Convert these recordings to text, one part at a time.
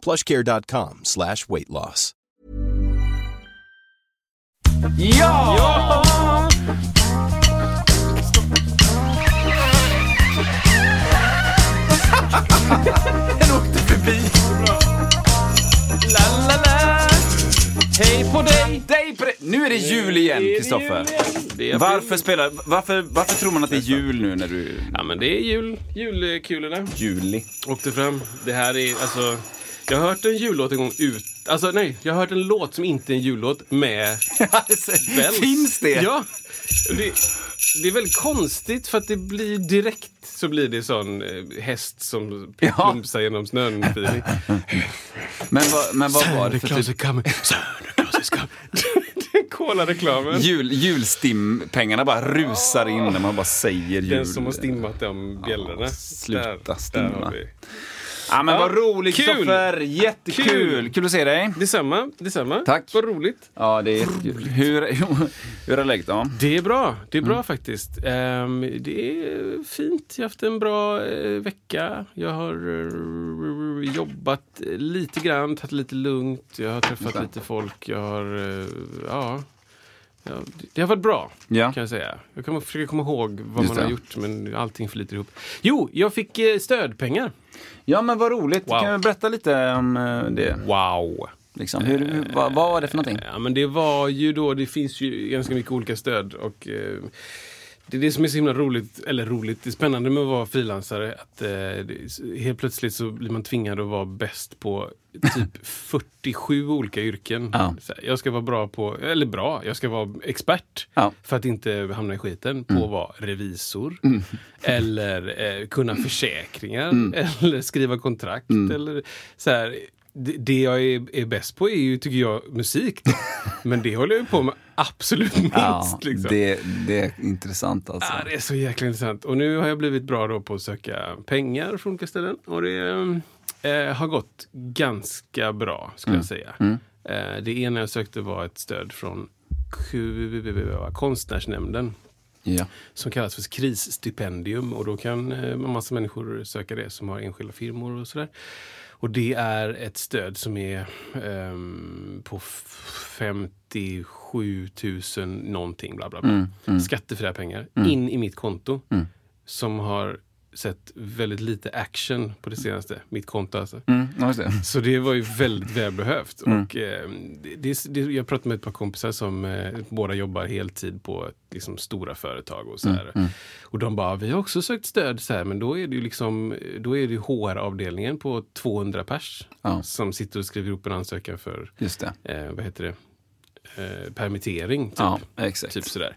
plushcare.com slash weight loss. Ja! Den åkte förbi. La, la, la. Hej på dig! Dig på dig. Nu är det jul igen, Kristoffer. Varför, spelar, varför, varför tror man att det är jul nu när du... Ja men det är jul, julkulorna. Juli. Åkte fram. Det här är alltså... Jag har hört en jullåt en gång ut... Alltså nej, jag har hört en låt som inte är en jullåt med bells. Finns det? Ja. Det, det är väldigt konstigt för att det blir direkt så blir det sån eh, häst som Ja. plumsar genom snön. Men, vad, men vad var det för typ coming, Cola-reklamen. jul, julstimpengarna bara rusar in när man bara säger jul. Den som har stimmat de bjällrorna. sluta Där- där stimma. vi. Ja men Ja, vad roligt kul. Kristoffer! Jättekul! Kul. Kul. att se dig. Detsamma, detsamma. Tack. Vad roligt. Ja, det är jättekul. Hur, hur är läget då? Det är bra, det är bra Mm. faktiskt. Ehm, det är fint, jag har haft en bra eh, vecka. Jag har eh, jobbat lite grann, tagit lite lugnt. Jag har träffat Skönt. lite folk. Jag har, eh, ja, ja, det har varit bra Ja. kan jag säga. Jag kan försöka komma ihåg vad Just man det. har gjort men allting flyter ihop. Jo, jag fick stödpengar. Ja men vad roligt. Wow. Kan du berätta lite om eh, det? Wow! Liksom. Hur, hur, vad, vad var det för någonting? Ja, men det var ju då, det finns ju ganska mycket olika stöd och eh, det är det som är så himla roligt, eller roligt, det är spännande med att vara frilansare. Att eh, helt plötsligt så blir man tvingad att vara bäst på typ 47 olika yrken. Ja. Jag ska vara bra på, eller bra, jag ska vara expert Ja. för att inte hamna i skiten på att vara revisor. Eller eh, kunna försäkringar. Eller skriva kontrakt. Eller så här, det, det jag är, är bäst på är ju, tycker jag, musik. Men det håller jag ju på med absolut minst. Ja, liksom. det, det är intressant alltså. Ja, det är så jäkla intressant. Och nu har jag blivit bra då på att söka pengar från olika ställen. Och det eh, har gått ganska bra, skulle jag säga. Eh, det ena jag sökte var ett stöd från Konstnärsnämnden Ja. som kallas för krisstipendium. Och då kan eh, en massa människor söka det som har enskilda firmor och sådär. Och det är ett stöd som är ehm, på f- 57 000 någonting, bla bla bla. Skattefria pengar in i mitt konto. Som har sett väldigt lite action på det senaste. Mitt konto alltså. Mm, det. Så det var ju väldigt välbehövt. Och, eh, det, det, jag pratade med ett par kompisar som eh, båda jobbar heltid på liksom, stora företag. Och, så här. och de bara, vi har också sökt stöd, så här, men då är det ju liksom, då är det HR-avdelningen på 200 pers Ja. som sitter och skriver ihop en ansökan för, Just det. eh, vad heter det, eh, permittering. Typ. Ja, exakt. Typ sådär.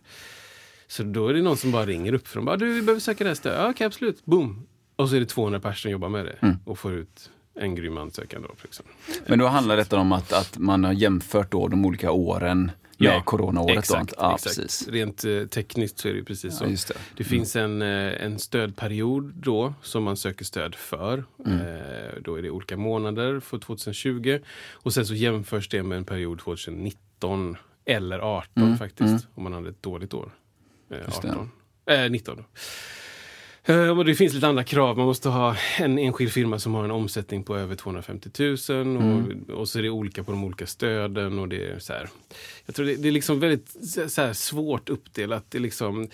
Så då är det någon som bara ringer upp dem. Bara, du, vi behöver söka det här stödet. Ja, okej, absolut. Boom. Och så är det 200 personer som jobbar med det. Mm. Och får ut en grym ansökan då. Liksom. Men då handlar detta om att, att man har jämfört då de olika åren med coronaåret. Exakt. Ja, exakt. precis. Rent eh, tekniskt så är det precis så. Ja, just det. det finns en, eh, en stödperiod då som man söker stöd för. Mm. Eh, då är det olika månader för 2020. Och sen så jämförs det med en period 2019 eller 18 faktiskt. Om man hade ett dåligt år. 18. Eh, 19 då. Eh, och det finns lite andra krav. Man måste ha en enskild firma som har en omsättning på över 250 000. Och, Mm. och så är det olika på de olika stöden. Och det är så här, jag tror det, det är liksom väldigt så svårt uppdelat. Det är liksom,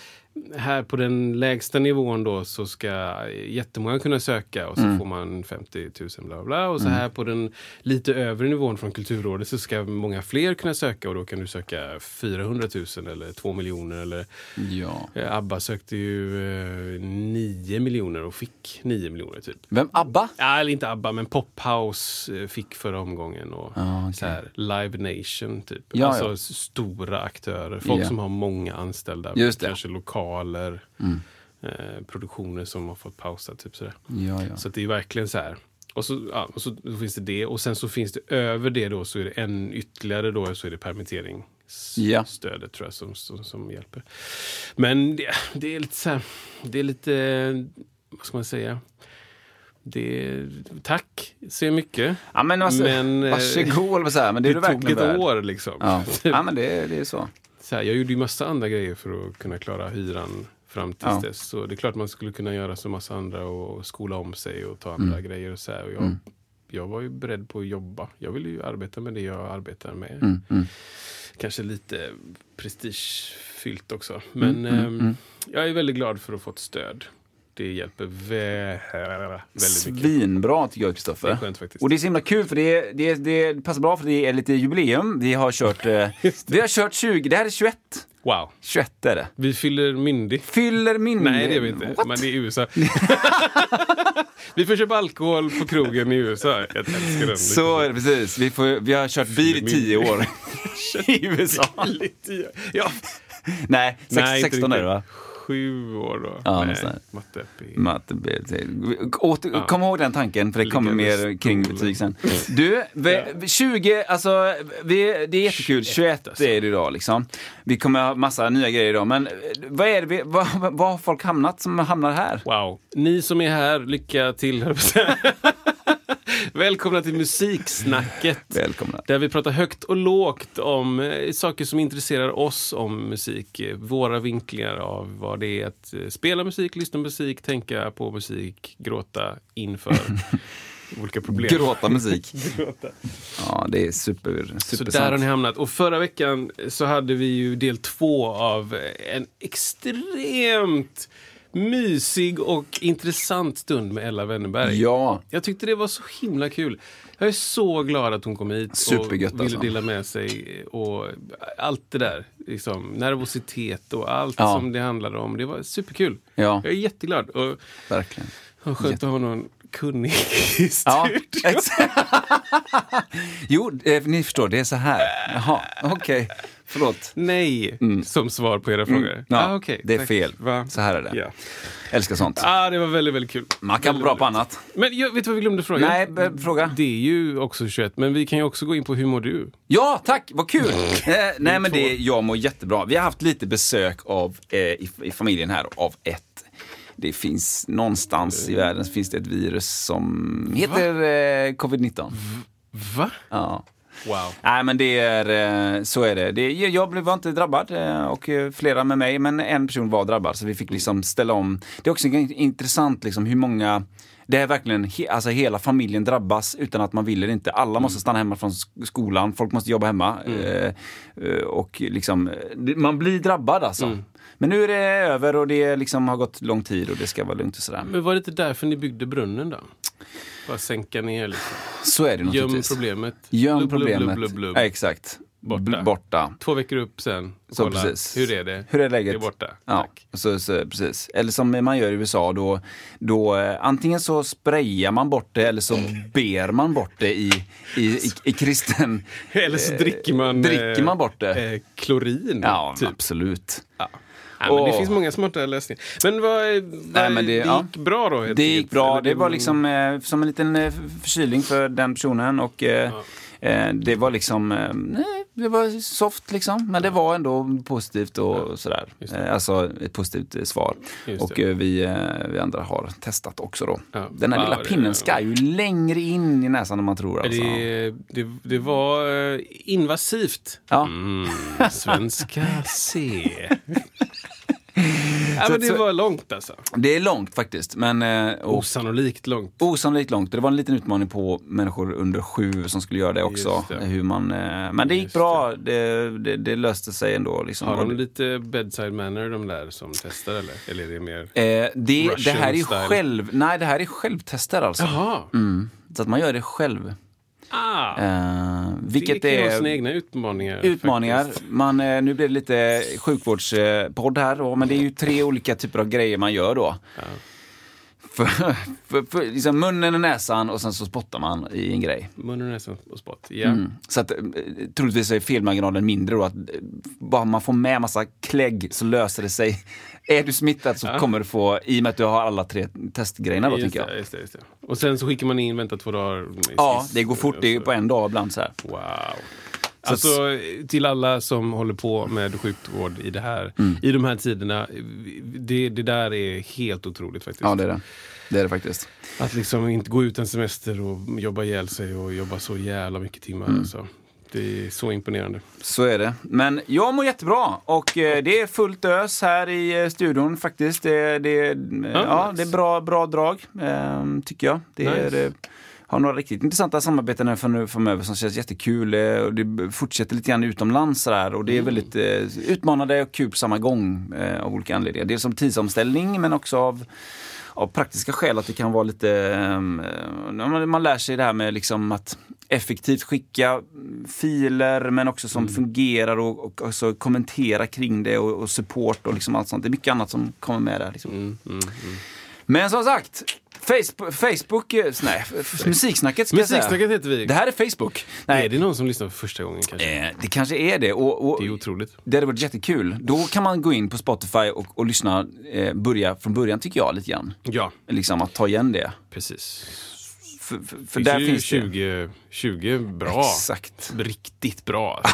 här på den lägsta nivån då så ska jättemånga kunna söka och så Mm. får man 50 000 bla bla. Och så här på den lite övre nivån från Kulturrådet så ska många fler kunna söka och då kan du söka 400 000 eller 2 miljoner eller Ja. Eh, ABBA sökte ju eh, 9 miljoner och fick 9 miljoner typ. Vem? ABBA? Ja, eller inte ABBA, men Pophouse eh, fick förra omgången. Och Ja, okej. så här, Live Nation, typ. Ja, alltså ja. Stora aktörer. Folk Ja. som har många anställda. Mm. Kanske lokaler. Eh, produktioner som har fått pausa. Typ sådär. Ja, ja. Så det är verkligen så här. Och så, ja, och så finns det det. Och sen så finns det över det då så är det en ytterligare då så är det permitteringsstödet Ja. tror jag som, som, som hjälper. Men det, det är lite så här, det är lite, vad ska man säga? Det, tack så mycket. Ja, men, alltså, Men, eh, varsågod, så här, men det, Det, tog ett värd. år liksom. Ja. ja, men det, det är så. Så här, jag gjorde ju massa andra grejer för att kunna klara hyran fram tills Ja. dess. Så det är klart man skulle kunna göra som massa andra och skola om sig och ta andra Mm. grejer. Och så här. Och jag, jag var ju beredd på att jobba. Jag ville ju arbeta med det jag arbetar med. Mm, mm. Kanske lite prestigefyllt också. Men Mm, mm, ehm, mm. jag är väldigt glad för att få ett stöd. Det hjälper vä- väldigt mycket. Svinbra tycker jag, Kristoffer. Och det är så himla kul för det, det, det passar bra för det är lite jubileum. Vi har kört, eh, vi har kört 20, det här är 21. Wow. 21 är det. Vi fyller myndig. Fyller min... Nej, det är vi inte. What? Men det är i USA. vi får köpa alkohol på krogen i USA. Jag älskar den. Så är det precis. Vi, får, vi har kört bil i 10 år i USA. Lite, ja. Nej, sex, Nej, inte 16 är det va? Sju år då. Ja, sånt matte. Matte, Ja. Kom ihåg den tanken, för det kommer mer kring betyg sen. Du, vi, 20, alltså, vi, det är jättekul. 21 alltså. är det idag liksom. Vi kommer ha massa nya grejer idag, men eh, vad är det vi, vad, vad har folk hamnat som hamnar här? Wow. Ni som är här, lycka till. höll jag på att säga. Välkomna till Musiksnacket. Välkomna. Där vi pratar högt och lågt om eh, saker som intresserar oss om musik. Eh, Våra vinklingar av vad det är att eh, spela musik, lyssna på musik, tänka på musik, gråta inför olika problem. Gråta musik. Gråta. Ja, det är super, Så super där har ni hamnat. Och förra veckan så hade vi ju del två av en extremt mysig och intressant stund med Ella Wennerberg. Ja, Jag tyckte det var så himla kul. Jag är så glad att hon kom hit Supergött, och ville alltså. dela med sig. Och allt det där. Liksom, nervositet och allt Ja. som det handlade om. Det var superkul. ja, Jag är jätteglad. Och verkligen. och skönt att ha någon kunnig i Ja, studion. exakt. jo, eh, ni förstår, det är så här. Jaha, okej. Förlåt. Nej, som svar på era frågor. Mm. Ja, Ah, okej, det är tack. fel. Va? Så här är det. Ja. Älskar sånt. Ah, det var väldigt, väldigt kul. Man kan vara bra på annat. Men jag, vet du vad vi glömde fråga? Nej, fråga. Det är ju också 21, men vi kan ju också gå in på hur mår du? Ja, tack, vad kul! Eh, nej men det, jag mår jättebra. Vi har haft lite besök av, eh, i, i familjen här av ett det finns någonstans i världen så finns det ett virus som heter eh, covid-19. Va? Ja. Wow. Nej men det är, eh, så är det. det jag blev- var inte drabbad eh, och eh, flera med mig, men en person var drabbad så vi fick liksom ställa om. Det är också intressant liksom hur många det är verkligen, he, alltså hela familjen drabbas utan att man vill eller inte. Alla måste stanna hemma från sk- skolan, folk måste jobba hemma. Eh, eh, och liksom, det- man blir drabbad alltså. Men nu är det över och det liksom har gått lång tid och det ska vara lugnt och sådär. Men var det inte därför ni byggde brunnen då? Bara sänka ner liksom. Så är det Göm problemet. Göm Blub, blub, problemet. blub, blub, blub. Ja, exakt. Borta. Bl- borta. Två veckor upp sen. Så Kolla. precis. Hur är det? Hur är läget? Det är borta. Ja, Tack. så, så, precis. Eller som man gör i USA, då, då eh, antingen så sprayar man bort det eller så ber man bort det i, i, i, i kristen... Eller så dricker man, dricker man bort det. Eh, klorin. Ja, typ. absolut. Ja. Ja, men det finns många smarta lösningar. Men vad, vad men det- det, ja. gick bra då? Det gick bra. Det var liksom eh, som en liten eh, förkylning för den personen och eh, eh, det var liksom, eh, nej, det var soft liksom. Men det var ändå positivt och sådär. alltså ett positivt svar. Och vi, vi andra har testat också då. Ja. Den här Ja, lilla pinnen ska ju längre in i näsan än man tror alltså. Det, det, det var invasivt. Ja. Mm, svenska C. ja, men det var långt alltså. Det är långt faktiskt. Men, eh, och, Osannolikt långt. Osannolikt långt. Det var en liten utmaning på människor under sju som skulle göra det också. Det. Hur man, eh, men det gick Just bra. Det, det, det löste sig ändå. Liksom. Har de lite bedside manner de där som testar eller? Eller är det mer... Eh, det, här är style. själv, nej det här är självtester alltså. Jaha! Mm, så att man gör det själv. Ah, Eh, vilket det är sina egna utmaningar. utmaningar. faktiskt. Man, eh, nu blir det lite sjukvårdspodd här då, men det är ju tre olika typer av grejer man gör då. För, för, för liksom munnen och näsan och sen så spottar man i en grej. Munnen, näsan och spott. Ja. Mm. Så att eh, troligtvis är felmarginalen mindre då. Att eh, bara man får med massa klägg så löser det sig. Är du smittad så Ja. kommer du få, i och med att du har alla tre testgrejerna då Just tycker jag. just det, just det. Och sen så skickar man in, vänta två dagar. Ja, det går fort. Det är på en dag ibland så här. Wow. Så Alltså till alla som håller på med sjukvård i det här, Mm. i de här tiderna. Det, det där är helt otroligt faktiskt. Ja, det är det. Det är det faktiskt. Att liksom inte gå ut en semester och jobba ihjäl sig och jobba så jävla mycket timmar. Mm. Alltså. Det är så imponerande. Så är det. Men jag mår jättebra och eh, det är fullt ös här i eh, studion faktiskt. Det, det, eh, ja, nice. det är bra, bra drag, eh, tycker jag. Det är, Nice. eh, har några riktigt intressanta samarbeten här för- framöver som känns jättekul. eh, Och det fortsätter lite grann utomlands sådär, och det är väldigt eh, utmanande och kul på samma gång eh, av olika anledningar. Dels som tidsomställning men också av av praktiska skäl att det kan vara lite, eh, man, lär sig det här med liksom att effektivt skicka filer men också som fungerar och, och också kommentera kring det och, och support och liksom allt sånt. Det är mycket annat som kommer med där. Liksom. Mm, mm, mm. Men som sagt, Facebook, Facebook eh, nej, musiksnacket ska jag säga. Musiksnacket heter vi. Det här är Facebook. Nej, Är det någon som lyssnar för första gången kanske? eh, det kanske är det. Och, och, Det är otroligt. det hade varit jättekul. Då kan man gå in på Spotify och, och lyssna, eh, börja från början tycker jag lite grann. Ja, Liksom att ta igen det. precis. För, för, för För där det finns det. 20, 20 bra. Exakt. Riktigt bra.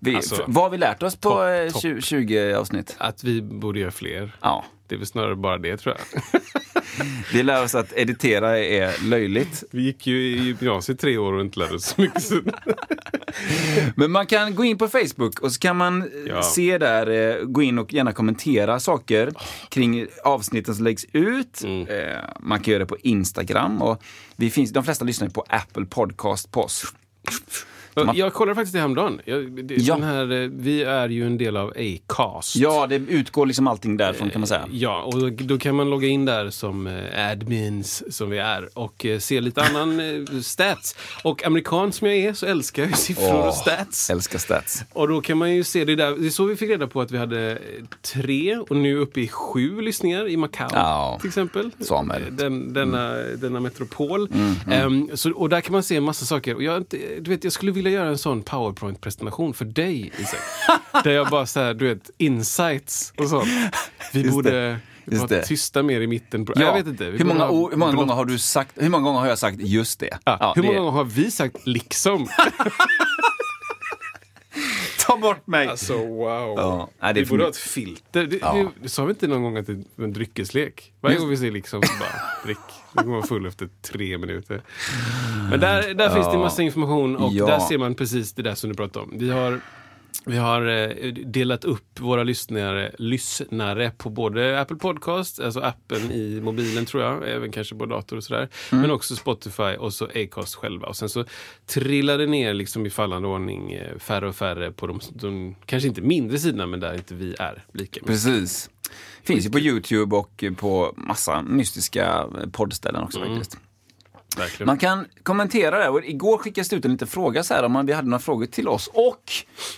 Vi, Alltså, vad har vi lärt oss på topp, eh, topp. 20, 20 avsnitt? Att vi borde göra fler. Ja. Det är väl snarare bara det tror jag. Vi lär oss att editera är löjligt. Vi gick ju i gymnasiet tre år och inte lärde oss så mycket. Men man kan gå in på Facebook och så kan man eh, Ja. se där, eh, gå in och gärna kommentera saker kring avsnitten som läggs ut. Mm. Eh, Man kan göra det på Instagram och vi finns, de flesta lyssnar på Apple Podcast på oss. Man- Jag kollade faktiskt det häromdagen. Jag, det, Ja. här, eh, vi är ju en del av Acast. Ja, det utgår liksom allting därifrån kan man säga. Ja, och då, då kan man logga in där som eh, admins som vi är och eh, se lite annan eh, stats. Och amerikan som jag är så älskar jag ju siffror Åh, och stats. Älskar stats. Och då kan man ju se det där. Det är så vi fick reda på att vi hade eh, tre och nu uppe i sju lyssningar i Macao Ja, till exempel. Samuel. Eh, Den, denna, denna metropol. Mm, Ehm, så, och där kan man se en massa saker. Och jag, du vet, jag skulle vilja göra en sån powerpoint-presentation för dig Isak. där jag bara så här, du vet, insights och sånt. Vi Just borde Just vara det. tysta mer i mitten. Ja. Jag vet inte. Hur, många, ha hur många gånger har du sagt, hur många gånger har jag sagt just det? Ja, Ja, hur det- många gånger har vi sagt liksom? Ta bort mig! Alltså wow. Ja, nej, det vi borde ha ett filter. Det, Ja. det, sa vi inte någon gång att det är en dryckeslek? Varje gång vi säger liksom bara drick. Då går man full efter tre minuter. Men där, där finns det massa information och där ser man precis det där som du pratade om. Vi har vi har eh, delat upp våra lyssnare, lyssnare på både Apple Podcast, alltså appen i mobilen tror jag, även kanske på dator och sådär. Mm. Men också Spotify och så Acast själva. Och sen så trillar det ner liksom i fallande ordning eh, färre och färre på de, de kanske inte mindre sidorna men där inte vi är lika mycket. Precis. Finns ju på Youtube och på massa mystiska poddställen också Mm. faktiskt. Verkligen. Man kan kommentera det. Och igår skickades det ut en liten fråga så här om man, vi hade några frågor till oss. Och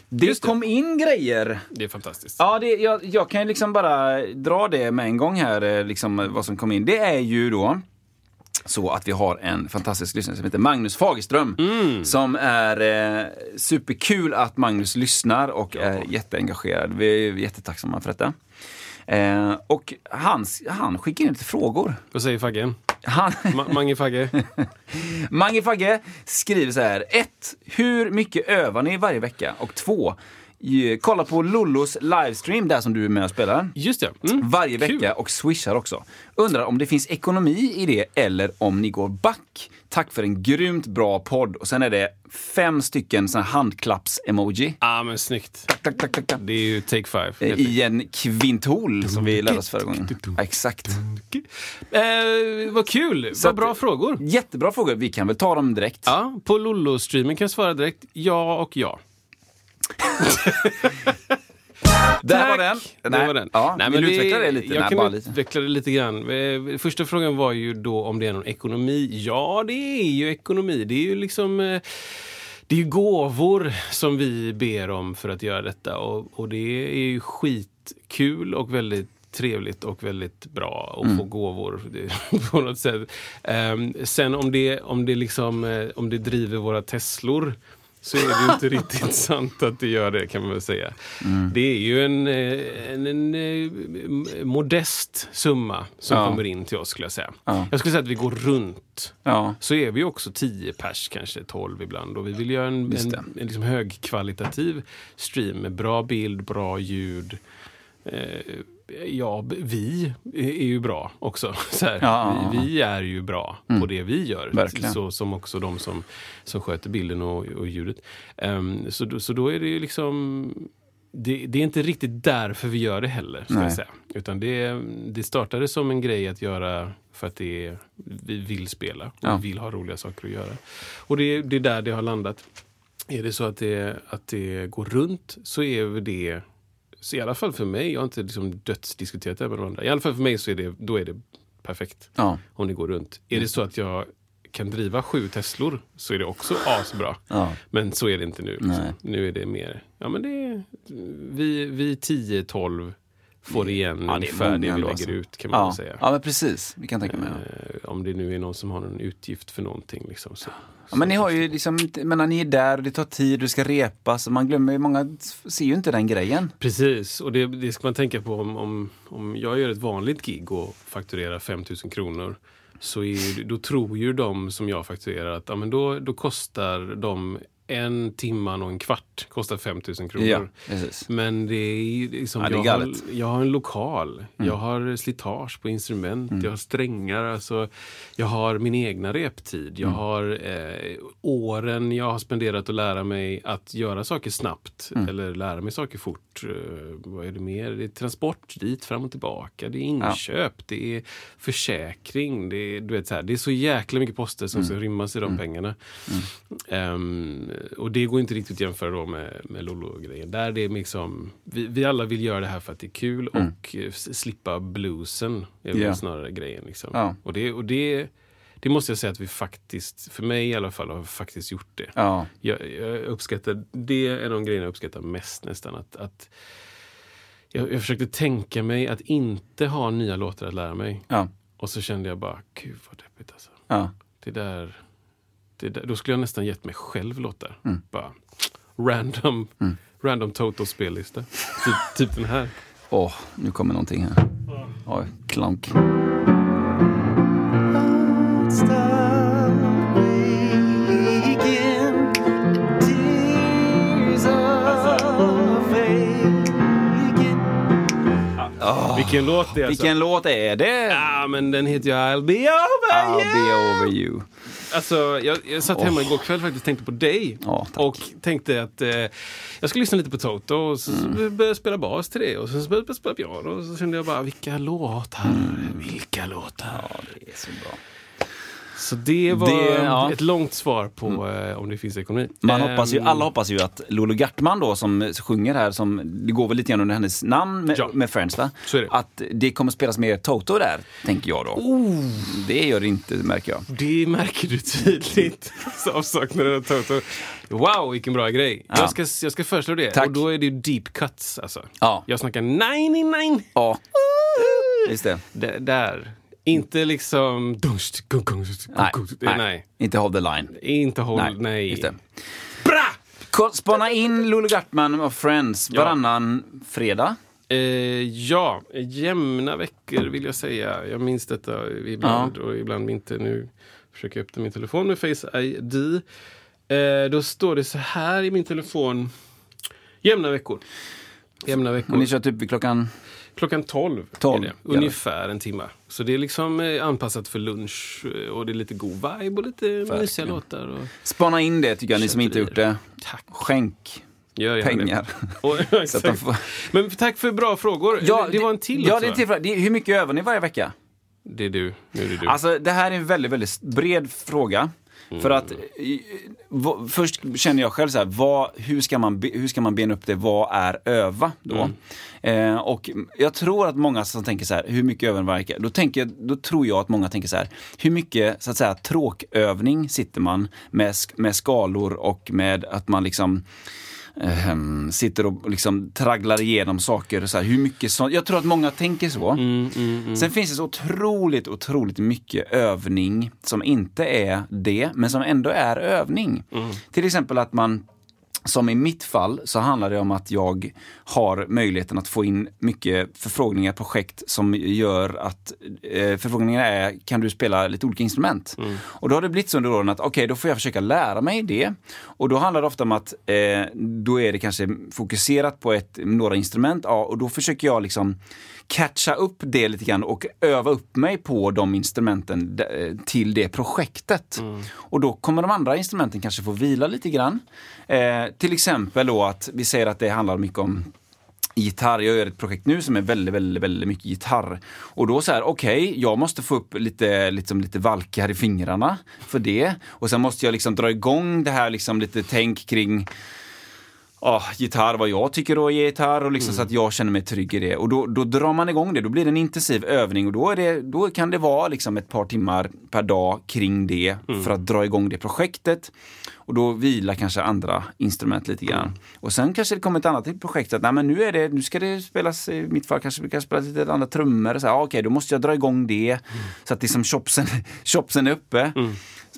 det, det. kom in grejer. Det är fantastiskt. Ja, det, jag, jag kan ju liksom bara dra det med en gång här, eh, liksom, vad som kom in. Det är ju då så att vi har en fantastisk lyssnare som heter Magnus Fagerström. Mm. Som är eh, superkul att Magnus lyssnar och är jätteengagerad. Vi är jättetacksamma för detta. Eh, och han, han skickar in lite frågor. Vad säger Fagge? Han, Ma- Mange Fagge? Mange Fagge skriver så här. 1. Hur mycket övar ni varje vecka? Och 2. Kolla på Lollos livestream, där som du är med och spelar. Just det. Mm. Varje Kul. vecka och swishar också. Undrar om det finns ekonomi i det eller om ni går back. Tack för en grymt bra podd. Och sen är det fem stycken handklapps-emoji. ah, men snyggt. Tack, tack, tack, tack. Det är ju take five. Eh, I en kvintol som vi lärde oss förra gången. Ja, exakt. Eh, vad kul! Så vad att- bra frågor. Jättebra frågor. Vi kan väl ta dem direkt. Ja, på Lollo-streamen kan jag svara direkt ja och ja. Där var Tack! den. Det var den. Ja, Nej, vill men du utveckla det lite? Jag Nej, kan bara lite. utveckla det lite grann. Eh, Första frågan var ju då om det är någon ekonomi. Ja, det är ju ekonomi. Det är ju liksom... eh, Det är ju gåvor som vi ber om för att göra detta och, och det är ju skitkul och väldigt trevligt och väldigt bra och få gåvor på något sätt. Ehm, sen om det, om, det liksom, eh, om det driver våra Teslor så är det ju inte riktigt sant att det gör det kan man väl säga. Det är ju en, eh, en, en, eh, modest summa som Ja. kommer in till oss skulle jag säga. Ja. Jag skulle säga att vi går runt Ja. så är vi också 10 pers, kanske 12 ibland. Och vi vill göra en, en, en liksom högkvalitativ stream med bra bild, bra ljud. Eh, ja, vi är ju bra också. Så här, Ja. vi, vi är ju bra på det vi gör. Verkligen. Så, som också de som, som sköter bilden och, och ljudet. Ehm, så, så då är det ju liksom... Det, det är inte riktigt därför vi gör det heller. Ska Nej. jag säga. Utan det, det startade som en grej att göra för att det vi vill spela och Ja. vi vill ha roliga saker att göra. Och det, det är där det har landat. Är det så att det, att det går runt så är det, så i alla fall för mig, jag har inte liksom dödsdiskuterat det här med de andra. I alla fall för mig så är det, då är det perfekt Ja. om det går runt. Är det så att jag kan driva sju Teslor så är det också asbra. Ja. Men så är det inte nu. Liksom. Nu är det mer, ja men det är, vi, vi 10-12 får igen Ja, det är ungefär det vi lägger alltså. ut kan man Ja. säga. ja, men precis. Vi kan tänka mig. Eh, om det nu är någon som har en utgift för någonting. Liksom, så. Ja, men ni har ju liksom, menar, ni är där och det tar tid, du ska repa, så man glömmer ju, många ser ju inte den grejen. Precis, och det, det ska man tänka på om, om, om jag gör ett vanligt gig och fakturerar 5000 kronor. Så är, då tror ju de som jag fakturerar att ja, men då, då kostar de en timman och en kvart kostar 5000 kronor. Ja. Men det är liksom, Ja, det är jag. Mm. har, jag har en lokal, jag har slitage på instrument, jag har strängar, alltså, jag har min egna reptid, jag Mm. har eh, åren jag har spenderat att lära mig att göra saker snabbt Mm. eller lära mig saker fort. Eh, vad är det mer? Det är transport dit, fram och tillbaka, det är inköp, det är försäkring, det är, du vet, så här, det är så jäkla mycket poster som ska rymmas i de pengarna. Ehm, och det går inte riktigt att jämföra då med, med Lolo-grejen. Där det är liksom, vi, vi alla vill göra det här för att det är kul och eh, slippa bluesen. är Ja. snarare grejen. Liksom. Ja. Och, det, och det, det måste jag säga att vi faktiskt, för mig i alla fall, har faktiskt gjort det. Ja, Jag, jag uppskattar, det är de grejerna jag uppskattar mest nästan. Att, att jag, jag försökte tänka mig att inte ha nya låtar att lära mig. ja, Och så kände jag bara, gud vad deppigt alltså. Det där, det då skulle jag nästan gett mig själv låtar. Mm. Bara random, random total spellista. Typ, typ den här. Åh, nu kommer någonting här. Oj, klank. Vilken låt det är alltså. Vilken låt är det? Ja, men den heter ju I'll be over I'll you. be over you. Alltså, jag, jag satt hemma igår kväll faktiskt och tänkte på dig. Ja, och tänkte att eh, jag skulle lyssna lite på Toto och så Mm. började jag spela bas till det. Och sen så började jag spela piano och så kände jag bara, vilka låtar, Mm. vilka låtar. Ja, det är så bra. Så det var Det, ja. ett långt svar på eh, om det finns ekonomi. Man Ehm, hoppas ju, alla hoppas ju att Lolo Gartman då som sjunger här, som, det går väl lite grann under hennes namn med, Ja. med Friends va? Det. Att det kommer spelas mer Toto där, tänker jag då. Oh. Det gör det inte, märker jag. Det märker du tydligt. Avsaknaden av Toto. Wow, vilken bra grej. Ja. Jag, ska, jag ska föreslå det. Tack. Och då är det ju deep cuts. Alltså. Ja. Jag snackar 99. Ja, just det. D- där. Inte liksom... Nej, nej. nej. inte Hold the line. Inte håll... Nej. Just det. Bra! Spana in Lolo Gartman och Friends Ja. varannan fredag. Eh, ja, jämna veckor vill jag säga. Jag minns detta ibland och ibland inte. Nu försöker jag öppna min telefon med Face ID. Eh, då står det så här i min telefon. Jämna veckor. Jämna veckor. Och ni kör typ vid klockan... Klockan 12, 12, är det. ja. Ungefär en timme. Så det är liksom eh, anpassat för lunch eh, och det är lite god vibe och lite mysiga låtar. Och... Spana in det tycker jag, ni som inte gjort det. Tack. Skänk pengar. Exakt. får... Men tack för bra frågor. det, det var en till Ja, också, det är till fråga. Hur mycket övar ni varje vecka? Det är du. Nu är det du. Alltså det här är en väldigt, väldigt bred fråga. För att först känner jag själv så här, vad, hur, ska man, hur ska man bena upp det? Vad är öva då? Eh, och jag tror att många som tänker så här, hur mycket vecka? Då, tänker, då tror jag att många tänker så här, hur mycket så att säga tråkövning sitter man med, med skalor och med att man liksom ehm, sitter och liksom tragglar igenom saker. Så här, hur mycket så, jag tror att många tänker så. Mm, mm, mm. Sen finns det så otroligt, otroligt mycket övning som inte är det, men som ändå är övning. Mm. Till exempel att man som i mitt fall så handlar det om att jag har möjligheten att få in mycket förfrågningar, projekt som gör att eh, förfrågningarna är, kan du spela lite olika instrument? Mm. Och då har det blivit så under åren att okej, okay, då får jag försöka lära mig det. Och då handlar det ofta om att eh, då är det kanske fokuserat på ett, några instrument, ja, och då försöker jag liksom catcha upp det lite grann och öva upp mig på de instrumenten eh, till det projektet. Mm. Och då kommer de andra instrumenten kanske få vila lite grann. Eh, till exempel då att vi säger att det handlar mycket om gitarr. Jag gör ett projekt nu som är väldigt, väldigt, väldigt mycket gitarr. Och då så här, okej, okay, jag måste få upp lite, liksom, lite valkar i fingrarna för det. Och sen måste jag liksom dra igång det här liksom lite tänk kring oh, gitarr, vad jag tycker då är gitarr och liksom mm. så att jag känner mig trygg i det. Och då, då drar man igång det, då blir det en intensiv övning och då, är det, då kan det vara liksom ett par timmar per dag kring det mm. för att dra igång det projektet. Och då vilar kanske andra instrument lite grann. Mm. Och sen kanske det kommer ett annat projekt att nej, men nu, är det, nu ska det spelas, i mitt fall kanske vi kan spela lite andra trummor. Så här, ah, Okej, då måste jag dra igång det mm. så att liksom chopsen, chopsen är uppe.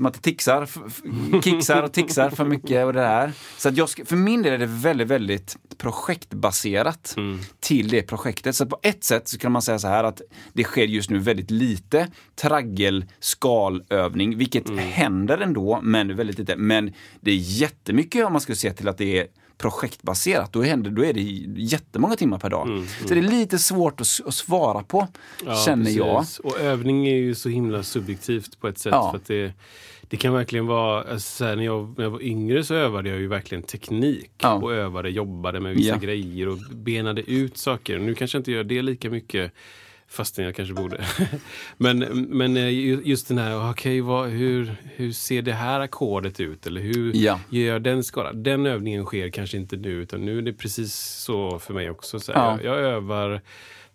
Som att det tixar, kixar och tixar för mycket och det där. Så att jag, för min del är det väldigt, väldigt projektbaserat Mm. till det projektet. Så på ett sätt så kan man säga så här att det sker just nu väldigt lite traggel skalövning, vilket Mm. händer ändå, men väldigt lite. Men det är jättemycket om man skulle se till att det är projektbaserat, då, händer, då är det jättemånga timmar per dag. Mm, Så det är lite svårt att, att svara på, Ja, känner precis. jag. Och övning är ju så himla subjektivt på ett sätt. Ja. För att det, det kan verkligen vara, alltså, här, när, jag, när jag var yngre så övade jag ju verkligen teknik. Ja. Och övade, jobbade med vissa Ja. grejer och benade ut saker. Nu kanske jag inte gör det lika mycket. Fastän jag kanske borde. men, men eh, ju- just den här, okej, vad, hur, hur ser det här ackordet ut? Eller hur Ja. gör jag den skalan? Den övningen sker kanske inte nu, utan nu är det precis så för mig också. Så Ja. jag, jag övar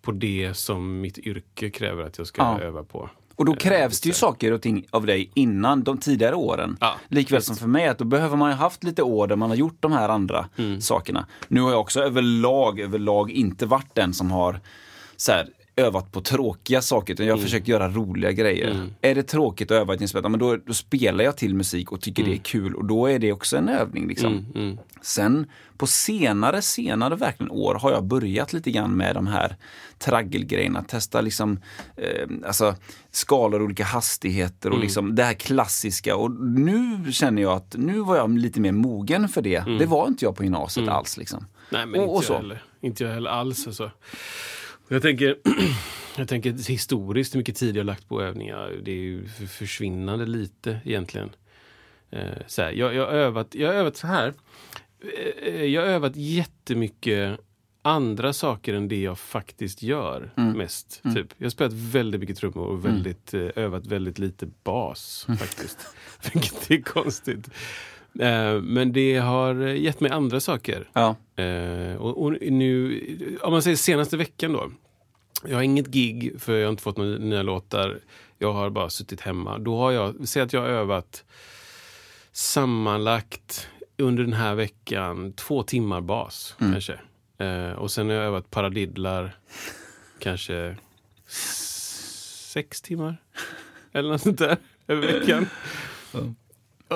på det som mitt yrke kräver att jag ska Ja. öva på. Och då Eh, krävs det ju saker och ting av dig innan de tidigare åren. Ja, Likväl som för mig, att då behöver man ju haft lite år där man har gjort de här andra Mm. sakerna. Nu har jag också överlag, överlag inte varit den som har så här, övat på tråkiga saker, utan jag har försökt göra roliga grejer. Mm. Är det tråkigt att öva ett instrument, men då, då spelar jag till musik och tycker det är kul och då är det också en övning. Liksom. Mm, mm. Sen på senare, senare verkligen år har jag börjat lite grann med de här traggelgrejerna. Testa liksom eh, alltså, skalor, olika hastigheter och Mm. liksom det här klassiska. Och nu känner jag att nu var jag lite mer mogen för det. Mm. Det var inte jag på gymnasiet alls. Liksom. Nej, men Och- inte, och så. jag heller. inte jag heller alls. Alltså. Jag tänker, jag tänker historiskt hur mycket tid jag lagt på övningar. Det är ju för- försvinnande lite egentligen. Eh, så här, jag, jag, har övat, jag har övat så här. Eh, Jag har övat jättemycket andra saker än det jag faktiskt gör Mm. mest. Typ. Jag har spelat väldigt mycket trummor och väldigt, eh, övat väldigt lite bas Mm. faktiskt. Vilket är konstigt. Eh, Men det har gett mig andra saker. Ja. Eh, och, och nu, om man säger senaste veckan då. Jag har inget gig för jag har inte fått några nya låtar. Jag har bara suttit hemma. Då har jag, säg att jag har övat sammanlagt under den här veckan två timmar bas kanske. Eh, och sen har jag övat paradiddlar kanske sex timmar. Eller något sånt där över veckan.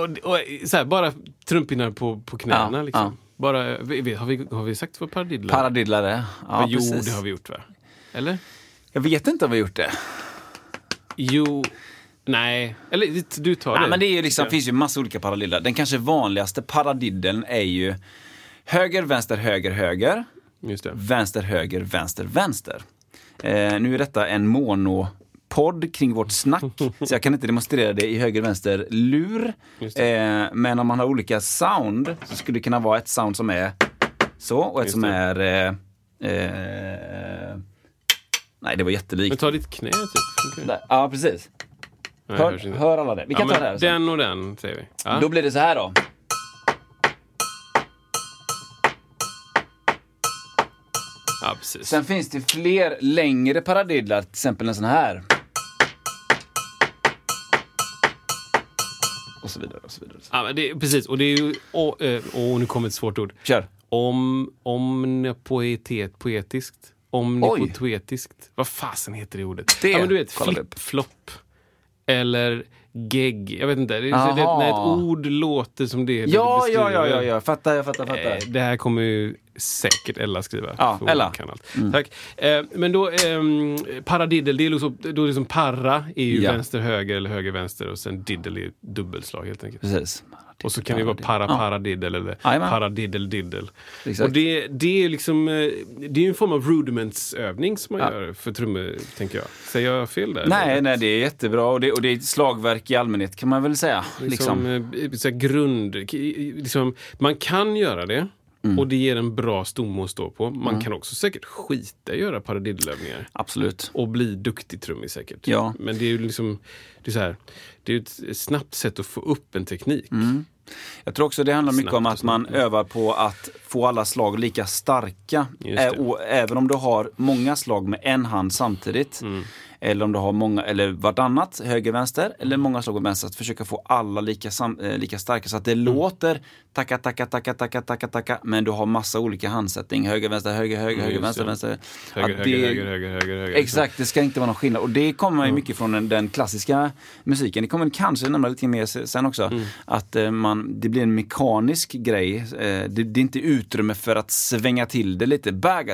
Och, och, så här, bara trumpinnar på, på knäna. Ja, liksom. ja. Bara, vi- har, vi, har vi sagt vad paradiddlar är? Paradiddlare. Ja, jo, precis. det har vi gjort va? Eller? Jag vet inte om vi har gjort det. Jo, nej. Eller du- tar Ja, det. men det är ju liksom, Ja. finns ju massa olika paradiddlar. Den kanske vanligaste paradiddeln är ju höger, vänster, höger, höger. Vänster, höger, vänster, vänster. Eh, nu är detta en monopodd kring vårt snack, så jag kan inte demonstrera det i höger, vänster, lur. Eh, men om man har olika sound så skulle det kunna vara ett sound som är så och ett Just som det. är eh, eh, Nej, det var Men jättelikt. ta ditt knä typ. Där. Ja, precis. Nej, Hör, hör alla det? Vi kan ja, ta men det här. sen. Den och den säger vi. Ja. Då blir det så här då. ja. Sen finns det fler längre paradidlar, till exempel en sån här. Och så vidare. Och så vidare. Ja, men det, precis, och det är ju... Åh, eh, åh, nu kommer ett svårt ord. Kör. om, omnipoetet, poetiskt. Omnipoetiskt. Vad fasen heter det ordet? Det ja, men du vet, flip-flop. Eller gegg. Jag vet inte. Det, det, när ett ord låter som det Ja, ja, ja, ja, ja, fattar, jag fattar, fattar. Eh, Det här kommer ju säkert Ella skriva. Ja, Ella. Mm. Tack. Eh, Men då, ehm, paradiddel, det är liksom, då är liksom para är ju Ja. vänster, höger eller höger, vänster och sen diddel är dubbelslag helt enkelt. Precis. Och så kan det vara para, Ja. paradiddel eller paradiddel, diddel. Exakt. Och det, det är liksom, eh, det är en form av rudimentsövning som man Ja. gör för trummor, tänker jag. Säger jag fel där? Nej, eller? nej, det är jättebra och det, och det är ett slagverk i allmänhet kan man väl säga. Liksom, Liksom. eh, grund, liksom, man kan göra det Mm. och det ger en bra stomme att stå på. Man kan också säkert skita i att göra paradiddlövningar. Absolut. Och bli duktig trummis säkert. Ja. Men det är ju liksom, det är så här, det är ett snabbt sätt att få upp en teknik. Mm. Jag tror också det handlar mycket om att man övar på att få alla slag lika starka. Ä- och även om du har många slag med en hand samtidigt. Mm. Eller om du har många, eller vartannat, höger, vänster. Eller många slag vänster. Att försöka få alla lika, sam, eh, lika starka. Så att det Mm. låter tacka, tacka, tacka, tacka, tacka, tacka. Men du har massa olika handsättning. Höger, vänster, höger, höger, Mm, höger, vänster, vänster. Höger, höger, det- höger, höger, höger, höger. Exakt, det ska inte vara någon skillnad. Och det kommer ju mycket från den, den klassiska musiken. Det kommer kanske nämna lite mer se- sen också. Mm. Att eh, man, det blir en mekanisk grej. Eh, det, det är inte utrymme för att svänga till det lite. Utan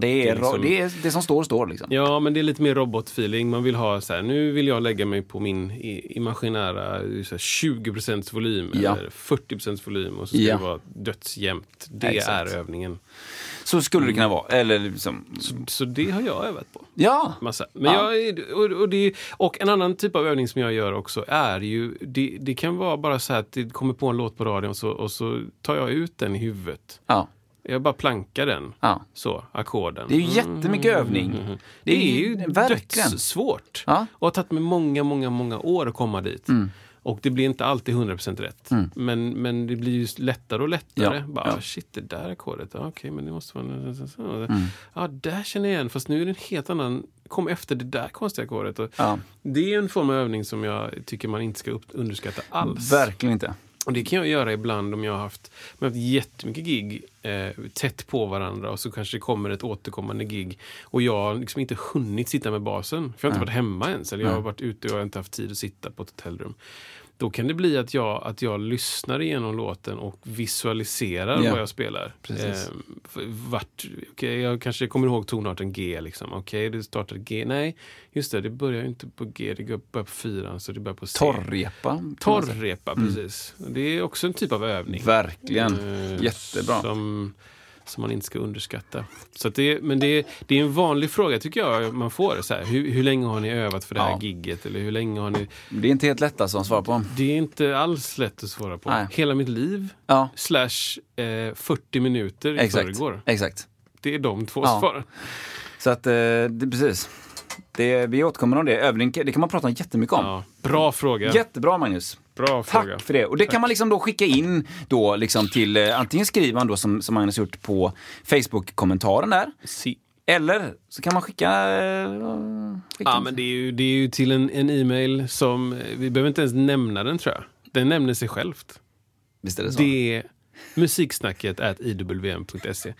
det är, Det är liksom- det, är det som står, står liksom. Ja, men det är lite mer robotfeeling. Man vill ha så här, nu vill jag lägga mig på min imaginära så här, 20% volym Ja. eller 40% volym och så ska Ja. det vara dödsjämnt. Det Exakt. är övningen. Så skulle det kunna vara. Eller liksom, Så, så det har jag övat på. ja. Massa. Men Ja. jag, och, och, det, och en annan typ av övning som jag gör också är ju, det, det kan vara bara så här att det kommer på en låt på radion och så, och så tar jag ut den i huvudet. ja. Jag bara plankar den. Ja. Så, ackorden. Det är ju jättemycket övning. Det är ju verkligen. dödssvårt. Ja. Och har tagit mig många, många, många år att komma dit. Mm. Och det blir inte alltid 100% rätt. Men, men det blir ju lättare och lättare. Ja, Bara, ja. Shit, det där ackordet. Ja, Okej, men det måste vara... Mm. Ja, där känner jag igen. Fast nu är det en helt annan... Kom efter det där konstiga ackordet. Ja. Det är en form av övning som jag tycker man inte ska underskatta alls. Verkligen inte. Och det kan jag göra ibland om jag har haft, jag har haft jättemycket gig eh, tätt på varandra och så kanske det kommer ett återkommande gig och jag har liksom inte hunnit sitta med basen. För jag har inte varit hemma ens eller jag har varit ute och jag har inte haft tid att sitta på ett hotellrum. Då kan det bli att jag, att jag lyssnar igenom låten och visualiserar Ja. vad jag spelar. Precis. Eh, vart, okej, jag kanske kommer ihåg tonarten G. Liksom. Okej, det startar G. Nej, just det, det börjar inte på G, det börjar på fyran så det börjar på C. Torrrepa. Torrrepa, precis. Det är också en typ av övning. Verkligen. Eh, Jättebra. Som, som man inte ska underskatta. Så det, men det, det är en vanlig fråga tycker jag man får. Så här, hur, hur länge har ni övat för det här Ja. gigget? Eller hur länge har ni... Det är inte helt lätt alltså att svara på. Det är inte alls lätt att svara på. Nej. Hela mitt liv Ja, slash eh, 40 minuter i exakt. förrgår. exakt. Det är de två Ja. svaren. Så att, eh, det, precis. Det, vi återkommer om det. Övning, det kan man prata jättemycket om. Ja, bra fråga. Jättebra Magnus. Bra Tack fråga. för det. Och det kan man liksom då skicka in då liksom till, eh, antingen skriver man då som, som Magnus gjort på Facebook-kommentaren där. Si. Eller så kan man skicka... eh, skicka Ja, men det är ju, det är ju till en, en e-mail som, vi behöver inte ens nämna den tror jag. Den nämner sig självt. Visst är det så? Det är musiksnacket at iwm.se.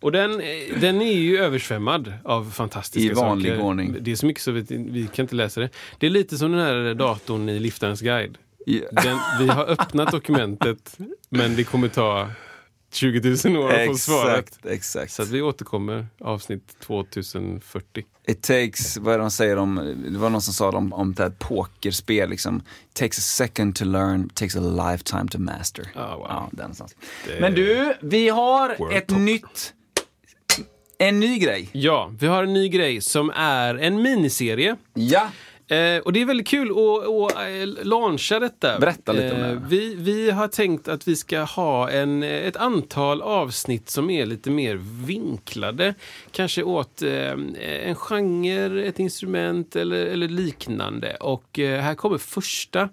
Och den, eh, den är ju översvämmad av fantastiska I vanlig saker. ordning. Det är så mycket så vi, vi kan inte läsa det. Det är lite som den här datorn i Liftarens guide. Den, vi har öppnat dokumentet men det kommer ta 20 000 år att få svaret. Exakt. Så att vi återkommer avsnitt 2040. It takes, vad är det de säger om, det var någon som sa om, om det här pokerspel liksom. Takes a second to learn, takes a lifetime to master. Ah, wow. Ja, den. Det- Men du, vi har World ett top. nytt, en ny grej. Ja, vi har en ny grej som är en miniserie. Ja, Eh, och det är väldigt kul att, att eh, launcha detta. Berätta lite om det. Eh, vi, vi har tänkt att vi ska ha en, ett antal avsnitt som är lite mer vinklade. Kanske åt eh, en genre, ett instrument eller, eller liknande. Och eh, här kommer första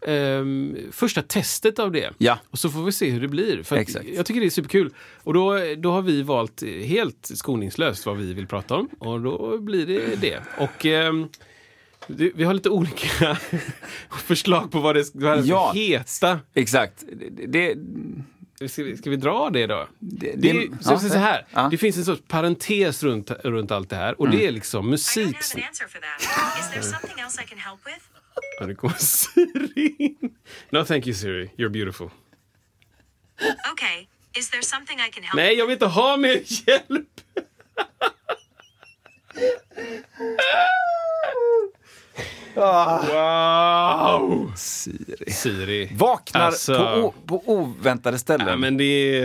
eh, första testet av det. Ja. Och så får vi se hur det blir. För. Jag tycker det är superkul. Och då, då har vi valt helt skoningslöst vad vi vill prata om. Och då blir det det. Och det, vi har lite olika förslag på vad det ska det Ja. heta. exakt. Det, det, Ska vi, ska vi dra det då? Det- Det, är, det- ju- ja, så, så här, ja. det finns en sorts parentes runt, runt allt det här och det är liksom I musik. an answer for that. Is there something else I can help with? Ja, nu kommer Siri in. No thank you Siri, you're beautiful. Okay. Is there something I can help Nej, jag vill inte ha mer hjälp! Wow! Siri. Siri. Vaknar Alltså- på, o, på oväntade ställen. Ja, men det är,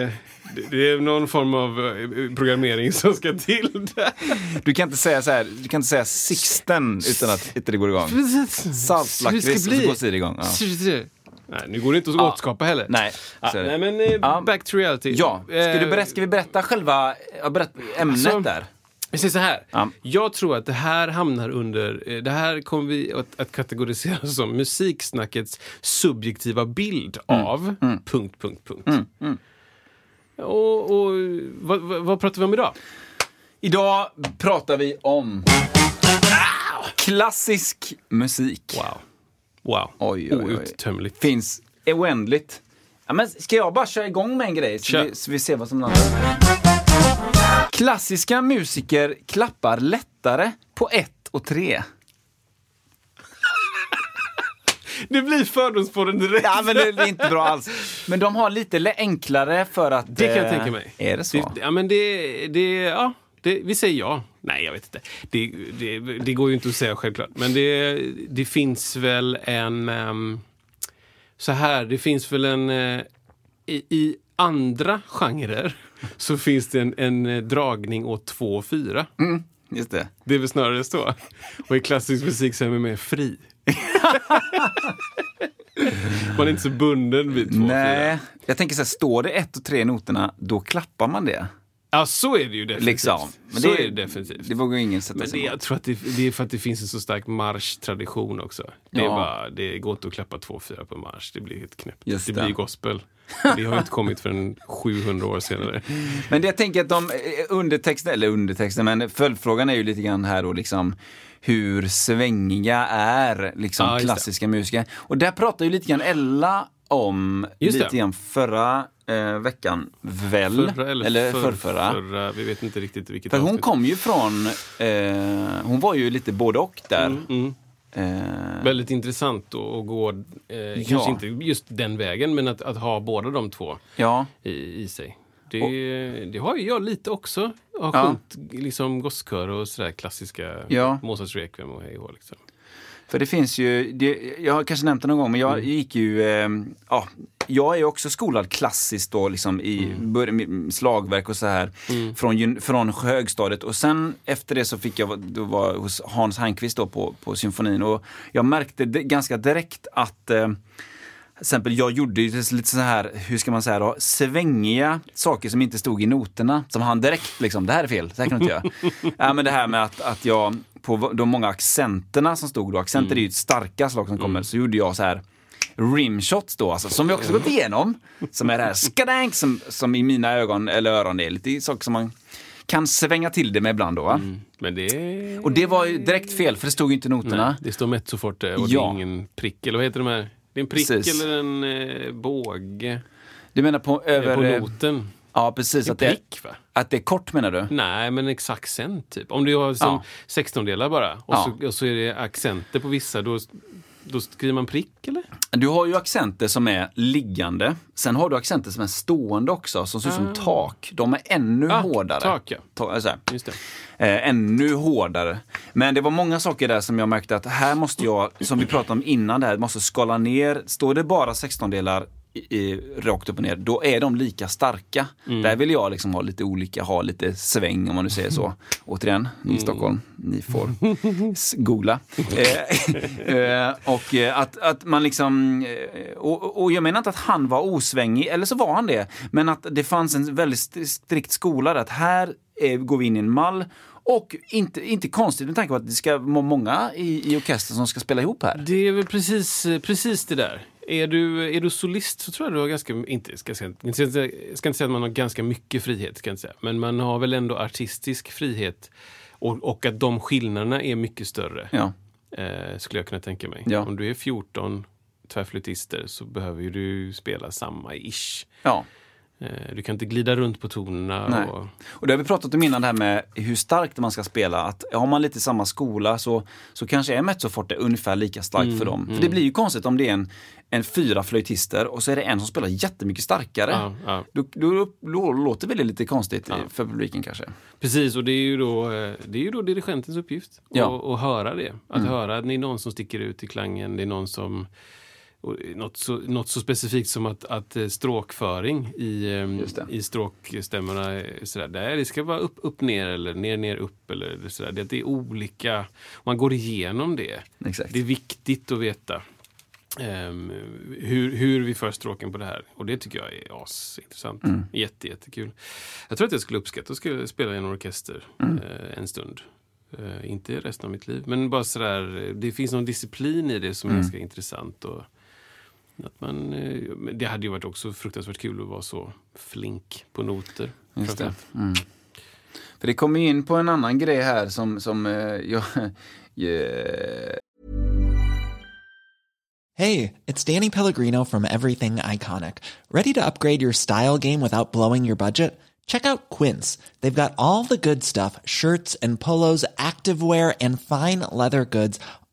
det- det är någon form av eh, programmering som ska till där. Du kan inte säga så här, du kan inte säga Sixten utan att inte det går igång. Saltlakrits och så går Siri igång. Ja. Nej, nu går det inte att återskapa heller. Nej, Ja, det. nej men eh, Ja. back to reality. Ja, ska, du Eh, berätta, ska vi berätta själva ja, berätta ämnet Alltså- där? Vi säger så här. Ja. Jag tror att det här hamnar under... eh, Det här kommer vi att, att kategorisera som musiksnackets subjektiva bild Mm. av... Punkt, punkt, punkt. Och, och vad, vad, pratar vi om idag? Idag pratar vi om klassisk musik. Wow. Wow. Oj, oj, oj. Outtömligt. Finns oändligt. Ja, men ska jag bara köra igång med en grej så, vi, så vi ser vad som landar? Klassiska musiker klappar lättare på ett och tre. Det blir fördomspodden direkt. Ja, men det, det är inte bra alls. Men de har lite enklare för att... Det kan jag eh, tänka mig. Är det så? Det, ja, men det... det ja, det, vi säger ja. Nej, jag vet inte. Det, det, det går ju inte att säga självklart. Men det, det finns väl en... ehm, så här, det finns väl en... eh, i, I andra genrer så finns det en, en eh, dragning åt 2 och 4. Just det. Det är väl snarare så. Och i klassisk musik så är man mer fri. man är inte så bunden vid 2 och 4. Nej, jag tänker så här, står det ett och tre i noterna, då klappar man det. Ja, så är det ju definitivt. Liksom. Men så det- är det definitivt. Det vågar ingen sätta Men det, jag tror att det, det är för att det finns en så stark marschtradition också. Det, Ja. bara, det går inte att klappa 2-4 på marsch. Det blir helt knäppt. Just det det. blir gospel. Det har ju inte kommit förrän 700 år senare. Men det jag tänker att de eh, undertexten, eller undertexten, men följdfrågan är ju lite grann här då liksom hur svängiga är liksom det. klassiska musiker. Och där pratar ju lite grann Ella om Just det. lite grann förra eh, veckan, väl? Förra eller, för, förrförra. förra. Vi vet inte riktigt vilket För hon avsnitt. kom ju från, eh, hon var ju lite både och där. Mm. Eh, Väldigt intressant att gå, eh, kanske inte just den vägen, men att, att ha båda de två ja, i, i sig. Det, det har ju jag lite också. Jag har Ja. sjungit liksom gosskör och sådär klassiska Ja. Mozarts Requiem och hej och liksom. För det finns ju, det, jag har kanske nämnt det någon gång, men jag gick ju, eh, ja, jag är också skolad klassiskt då liksom i med slagverk och så här från, gyn- från högstadiet. Och sen efter det så fick jag då var jag hos Hans Hernqvist då på, på symfonin. Och jag märkte ganska direkt att eh, exempel, jag gjorde ju lite så här, hur ska man säga då, svängiga saker som inte stod i noterna. Som han direkt liksom, det här är fel, så här kan du inte göra. ja, men det här med att, att jag, på de många accenterna som stod då, accenter är ju ett starka slag som kommer, så gjorde jag så här rimshots då, alltså, som vi också gått igenom. Som är det här skadank, som, som i mina ögon eller öron är lite saker som man kan svänga till det med ibland då. Va? Men det... Och det var ju direkt fel, för det stod ju inte noterna. Nej, det står mezzo forte och det är ingen prick. Eller vad heter de här? Det är en prick Precis. eller en eh, båge Du menar på över... på eh, noten. Ja, precis. Att det, prick va? att det är kort menar du? Nej, men ex accent typ. Om du har som Ja. 16-delar bara och, Ja. så, och så är det accenter på vissa, då, då skriver man prick eller? Du har ju accenter som är liggande. Sen har du accenter som är stående också, som ser ut som tak. De är ännu Ah, hårdare. tak, ja. Ta, alltså, Just det. Eh, ännu hårdare. Men det var många saker där som jag märkte att här måste jag, som vi pratade om innan, det här, måste skala ner. Står det bara 16-delar i, i, rakt upp och ner, då är de lika starka. Mm. Där vill jag liksom ha lite olika, ha lite sväng om man nu säger så. Återigen, ni Mm. i Stockholm, ni får googla. Eh, eh, och eh, att, att man liksom, och, och jag menar inte att han var osvängig, eller så var han det, men att det fanns en väldigt st- strikt skola där, att här eh, går vi in i en mall och inte, inte konstigt med tanke på att det ska vara många i, i orkestern som ska spela ihop här. Det är väl precis, precis det där. Är du, är du solist så tror jag du har ganska, inte, ska, säga, inte, ska, ska inte säga att man har ganska mycket frihet, ska inte säga. men man har väl ändå artistisk frihet och, och att de skillnaderna är mycket större. Ja. Eh, skulle jag kunna tänka mig. Ja. Om du är 14 tvärflöjtister så behöver ju du spela samma ish. Ja. Eh, Du kan inte glida runt på tonerna. Och, Och det har vi pratat om innan det här med hur starkt man ska spela. Att har man lite samma skola så, så kanske är mezzoforte ungefär lika starkt Mm, för dem. För det blir ju konstigt om det är en, en fyra flöjtister och så är det en som spelar jättemycket starkare. Ja, ja. Då, då, då låter väl det lite konstigt Ja. för publiken kanske. Precis, och det är ju då, eh, det är ju då dirigentens uppgift Ja. Mm. att att höra det. Att höra att det är någon som sticker ut i klangen, det är någon som och något, så, något så specifikt som att, att eh, stråkföring i, eh, det. i stråkstämmorna, sådär, där, det ska vara upp, upp, ner eller ner, ner, upp. Eller sådär. Det, det är olika, man går igenom det. Exakt. Det är viktigt att veta ehm, hur, hur vi för stråken på det här. Och det tycker jag är asintressant. Mm. Jätte, jättekul. Jag tror att jag skulle uppskatta att skulle spela i en orkester Mm. eh, en stund. Eh, inte resten av mitt liv. Men bara sådär, det finns någon disciplin i det som Mm. är ganska intressant. Och att man, eh, det hade ju varit också fruktansvärt kul att vara så flink på noter. Just det. Mm. För det kommer ju in på en annan grej här som, som eh, jag... eh, Hey, it's Danny Pellegrino from Everything Iconic. Ready to upgrade your style game without blowing your budget? Check out Quince. They've got all the good stuff shirts and polos, activewear, and fine leather goods,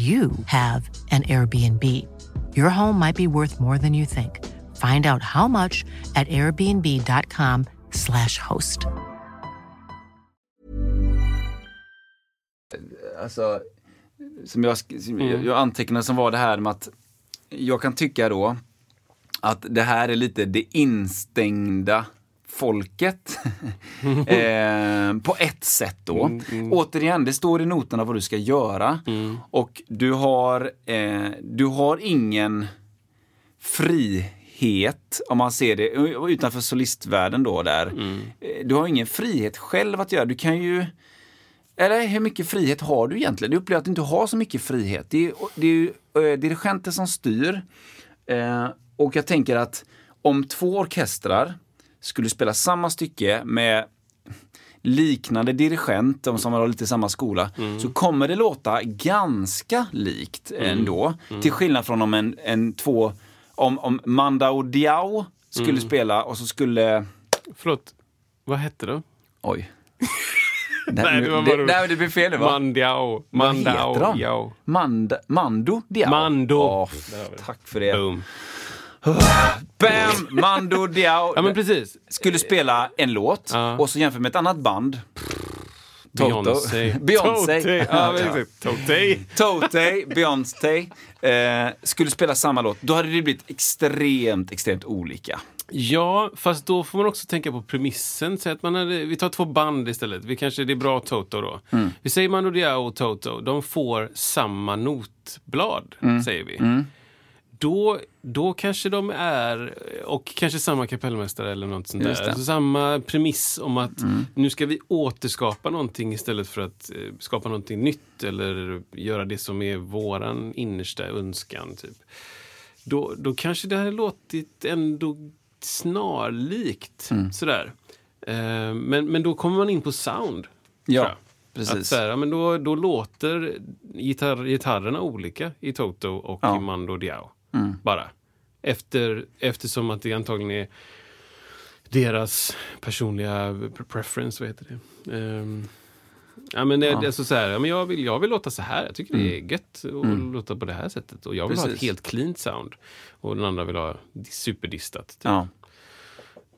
you have an Airbnb. Your home might be worth more than you think. Find out how much at airbnb.com/slash host. alltså, som jag, som jag, jag antecknade som var det här med att jag kan tycka då att det här är lite det instängda folket. eh, på ett sätt då. Återigen, det står i noterna vad du ska göra. Och du har, eh, du har ingen frihet, om man ser det utanför solistvärlden då där. Eh, Du har ingen frihet själv att göra. Du kan ju eller hur mycket frihet har du egentligen? Du upplever att du inte har så mycket frihet. Det är, det är ju eh, dirigenter som styr. Eh, och jag tänker att om två orkestrar skulle spela samma stycke med liknande dirigent, de som har lite samma skola, så kommer det låta ganska likt ändå. Till skillnad från om en, en två, om, om Manda och Diao skulle spela och så skulle, Förlåt, vad hette det? oj. Det, Nej, det det, var det, bara- nej, det blev fel det va? Mandiao. Mandao. de? Yao. Mand, Mando Diao. Mando. Det. tack för det. Boom. Bam! Mando Diao. Ja men precis. Skulle spela en låt Ja. och så jämför med ett annat band. Beyoncé. Beyoncé. Tote. Ja, men exakt. Tote. Tote, Beyoncé, eh, skulle spela samma låt. Då hade det blivit extremt, extremt olika. Ja, fast då får man också tänka på premissen. Säg att man hade, vi tar två band istället. Vi kanske, det är bra Toto då. Mm. Vi säger Mando Diao och Toto. De får samma notblad, Mm. säger vi. Då, då kanske de är, och kanske samma kapellmästare eller något sånt där. Mm. Alltså samma premiss om att nu ska vi återskapa någonting istället för att eh, skapa någonting nytt eller göra det som är våran innersta önskan. Typ. Då, då kanske det hade låtit ändå snarlikt. Mm. Sådär. Eh, men, men då kommer man in på sound. Ja, precis. Att så här, men då, då låter gitarr, gitarrerna olika i Toto och Ja. Mm. i Mando Diao. Bara. Efter, eftersom att det antagligen är deras personliga pre- preference, vad heter det? Ehm, ja, men det, det är så här, ja, men jag, vill, jag vill låta så här. Jag tycker det är gött att låta på det här sättet. Och jag vill ha ett Mm. Precis. helt cleant sound. Och den andra vill ha di- superdistat. Typ. Ja.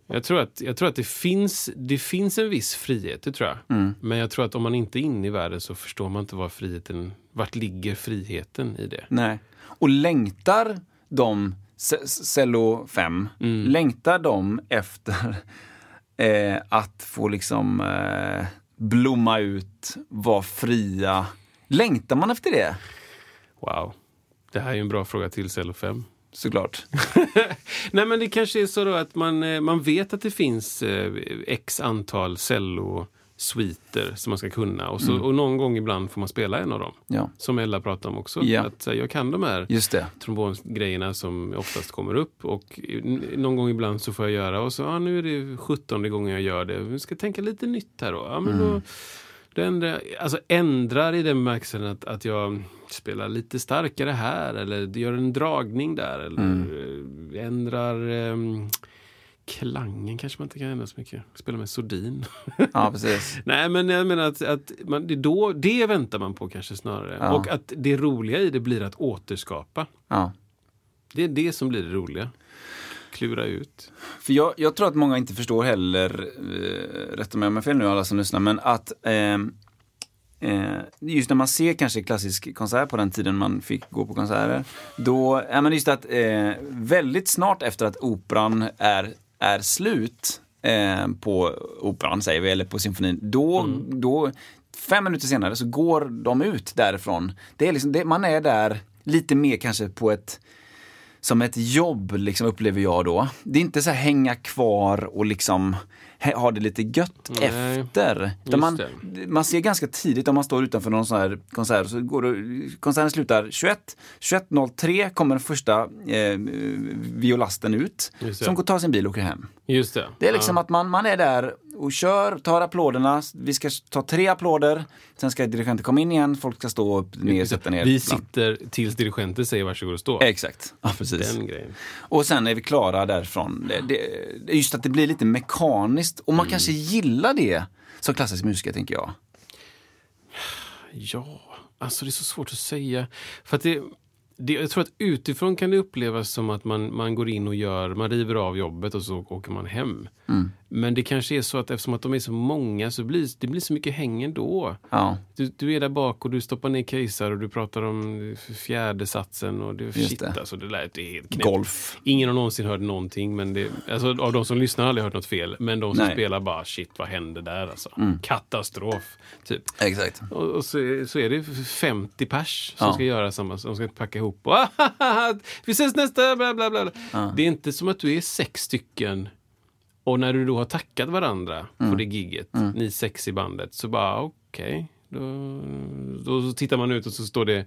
Jag tror att, jag tror att det, finns, det finns en viss frihet, det tror jag. Mm. Men jag tror att om man inte är inne i världen så förstår man inte var friheten, vart ligger friheten i det. Nej. Och längtar de, Ce- Cello 5, Mm. längtar de efter eh, att få liksom eh, blomma ut, vara fria? Längtar man efter det? Wow. Det här är en bra fråga till Cello 5. Såklart. Nej men det kanske är så då att man, eh, man vet att det finns eh, x antal cello-suiter som man ska kunna. Och, så, och någon gång ibland får man spela en av dem. Ja, Som Ella pratade om också. Ja. Att eh, jag kan de här just det. trombongrejerna som oftast kommer upp. Och någon gång ibland så får jag göra och så, ja nu är det 17 gången jag gör det. Vi ska tänka lite nytt här då. Ja, men då, då ändrar, alltså ändrar i den bemärkelsen att, att jag spelar lite starkare här eller gör en dragning där. Eller eh, ändrar ehm, klangen kanske man inte kan ändra så mycket. Spela med sordin. Ja, precis. Nej, men jag menar att, att man, det, då, det väntar man på kanske snarare. Ja. Och att det roliga i det blir att återskapa. Ja. Det är det som blir det roliga. Klura ut. För jag, jag tror att många inte förstår heller, eh, rätta mig om jag har fel nu alla som lyssnar, men att eh, eh, just när man ser kanske klassisk konsert på den tiden man fick gå på konserter, då, ja men just att eh, väldigt snart efter att operan är, är slut eh, på operan säger vi, eller på symfonin, då, då fem minuter senare så går de ut därifrån. Det är liksom, det, man är där lite mer kanske på ett som ett jobb, liksom, upplever jag då. Det är inte så här hänga kvar och liksom ha det lite gött Nej, efter. man, man ser ganska tidigt om man står utanför någon sån här konsert, så går det, konserten slutar 21. 21.03 kommer den första eh, violasten ut, som går ta sin bil och åker hem. Just det. Det är liksom ja. att man, man är där och kör, tar applåderna. Vi ska ta tre applåder, sen ska dirigenten komma in igen, folk ska stå upp, ner, sätta ner. Vi sitter tills dirigenten säger varsågod och stå. Exakt, ja, precis. Den grejen. Och sen är vi klara därifrån. Det, det, just att det blir lite mekaniskt och man kanske gillar det som klassisk musiker, tänker jag. Ja, alltså det är så svårt att säga. För att det, det, jag tror att utifrån kan det upplevas som att man, man går in och gör, man river av jobbet och så åker man hem. Men det kanske är så att eftersom att de är så många så blir det blir så mycket häng ändå. Ja, Du, du är där bak och du stoppar ner kejsar och du pratar om fjärde satsen och det, shit det. alltså det lät det helt knäppt. golf. Ingen har någonsin hört någonting, men det, alltså, av de som lyssnar har aldrig hört något fel. Men de som Nej. spelar bara shit, vad hände där alltså? Katastrof, typ. Exakt. Och, och så, så är det 50 pers som Ja. ska göra samma, som ska packa ihop. Och, vi ses nästa, bla bla bla. Det är inte som att du är sex stycken och när du då har tackat varandra på det gigget, ni sex i bandet, så bara okej. då, då så tittar man ut och så står det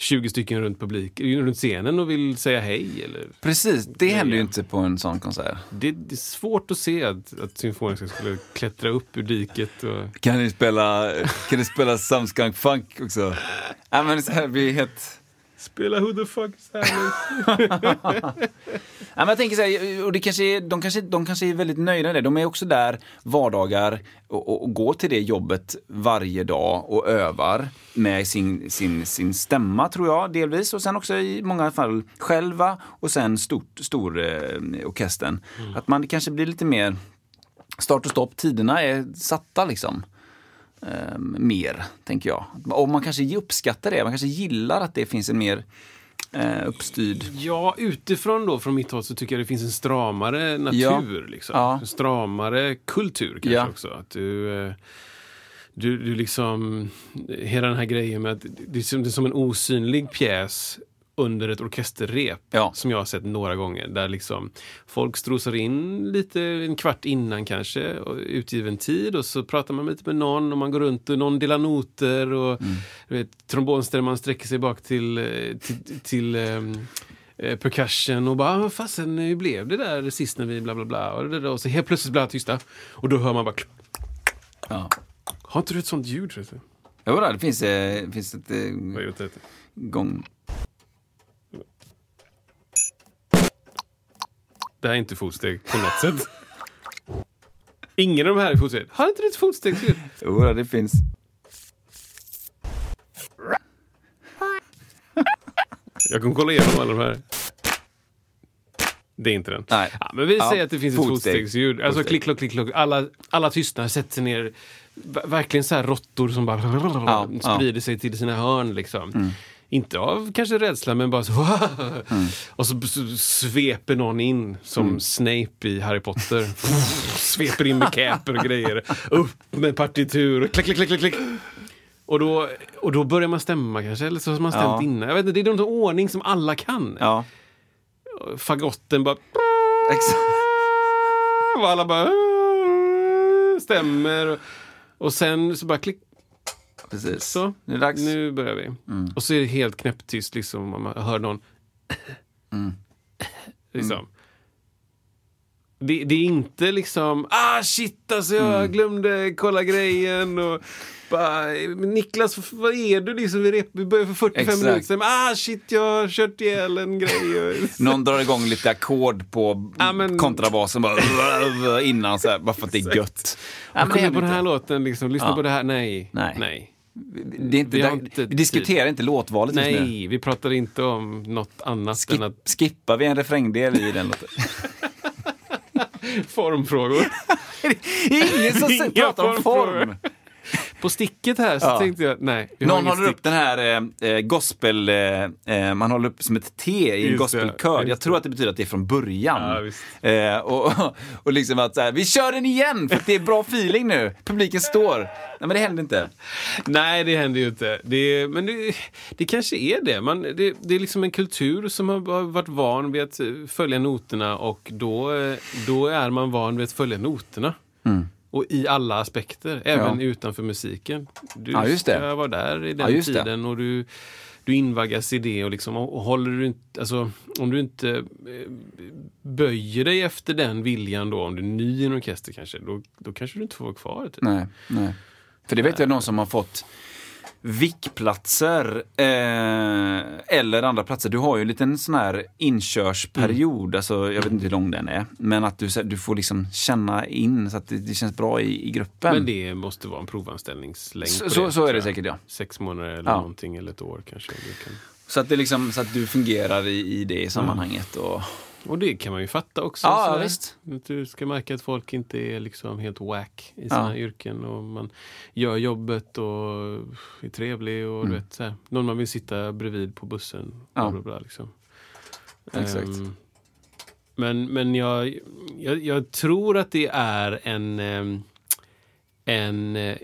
20 stycken runt publik, runt scenen och vill säga hej. Eller, Precis, det händer ju ja. inte på en sån konsert. det, det är svårt att se att, att Symfoniska skulle klättra upp ur diket. Och, Kan ni spela, kan ni spela Samskunk Funk också? Ja, men så här blir helt... Spela Who the fuck is Alice? Ja, men jag tänker så här, och det kanske är, de, kanske, de kanske är väldigt nöjda med det. De är också där vardagar och, och, och går till det jobbet varje dag och övar med sin, sin, sin stämma tror jag delvis och sen också i många fall själva och sen stort, stor eh, orkestern. Att man kanske blir lite mer start och stopp, tiderna är satta liksom. Eh, mer, tänker jag. Och man kanske uppskattar det, man kanske gillar att det finns en mer eh, uppstyrd Ja, utifrån då, från mitt håll, så tycker jag det finns en stramare natur. Liksom. Ja. En stramare kultur kanske Ja. också. Att du, eh, du, du liksom, hela den här grejen med att det är som, det är som en osynlig pjäs under ett orkesterrep Ja. som jag har sett några gånger. Där liksom folk strosar in lite en kvart innan kanske, utgiven tid och så pratar man lite med någon och man går runt och någon delar noter och du vet, trombonstämman sträcker sig bak till, eh, till, till eh, percussion och bara "Ah, vad fasen, hur blev det där sist när vi bla bla bla och, det där, och så helt plötsligt blir alla tysta och då hör man bara Ja. Har inte du ett sånt ljud? förresten? Jo, det finns, eh, finns ett Vad är det? gång... Det här är inte fotsteg på något sätt. Ingen av de här är fotsteg. Har inte du ett fotstegsljud? Jo, det finns. Jag kan kolla igenom alla de här. Det är inte den. Nej. Ja, men vi Ja, säger att det finns ett fotsteg. fotstegsljud. Alltså Fotsteg. klick, klock, klick, klock. Alla, alla tystnar, sätter sig ner. Ver- Verkligen så här råttor som bara Ja, Mm. sprider sig till sina hörn. Liksom. Inte av kanske rädsla, men bara så... Mm. Och så, så sveper någon in som Snape i Harry Potter. sveper in med caper och grejer. Upp med partitur. Klick, klick, klick, klick. Och då, och då börjar man stämma kanske, eller så har man stämt Ja. innan. Jag vet inte, det är någon ordning som alla kan. Ja, Fagotten bara... exakt. Och alla bara... Stämmer. Och sen så bara klick. Precis. Så, Nu är det dags. nu börjar vi. Och så är det helt knäpptyst liksom. om Man hör någon... liksom. Det, det är inte liksom, ah shit alltså jag glömde kolla grejen och bara, Niklas vad är du liksom, vi, rep, vi börjar för 45 Exakt. minuter sedan, ah shit jag har kört ihjäl en grej. Någon drar igång lite ackord på Ja, men- kontrabasen bara innan så här, bara för att det är gött. Ja, men kommer på den här låten, liksom, lyssna Ja. på det här, nej. Nej. nej. Det är inte, Vi inte vi diskuterar inte låtvalet just nu. Nej, vi pratar inte om något annat än att Skip, skippar vi en refrängdel i den låten? formfrågor. Ingen som Inga pratar om form. På sticket här så Ja. tänkte jag, nej. Någon håller upp stick. den här eh, eh, gospel, eh, eh, man håller upp som ett T i en gospelkör. Jag tror att det betyder att det är från början. Ja, eh, och, och liksom att så här, vi kör den igen för det är bra feeling nu. Publiken står. Nej men det händer inte. Nej, det händer ju inte. Det, men det, det kanske är det. Man, det. Det är liksom en kultur som har varit van vid att eh, följa noterna och då, då är man van vid att följa noterna. Och i alla aspekter, även. Ja. utanför musiken. Du Ja, just det. ska vara där i den Ja, det. tiden och du, du invaggas i det. Och, liksom, och, och håller du inte, alltså, om du inte eh, böjer dig efter den viljan då, om du är ny i en orkester kanske, då, då kanske du inte får vara kvar. Typ. Nej, nej. För det vet jag någon som har fått vickplatser eh, eller andra platser. Du har ju en liten sån här inkörsperiod, alltså, jag vet inte hur lång den är. Men att du, du får liksom känna in så att det, det känns bra i, i gruppen. Men det måste vara en provanställningslängd Så- det, så är det säkert, ja. Sex månader eller Ja. någonting, eller ett år kanske. Kan... Så att, det liksom, så att du fungerar i, i det sammanhanget. Och, Och det kan man ju fatta också. Ja, sådär. visst. Att du ska märka att folk inte är liksom helt whack i sina Ja. yrken. Och man gör jobbet och är trevlig. Och du vet, så här, någon man vill sitta bredvid på bussen. Mm. Ja. Bla, bla, liksom. Exakt. Ehm, men men jag, jag, jag tror att det är en, ehm, en eh,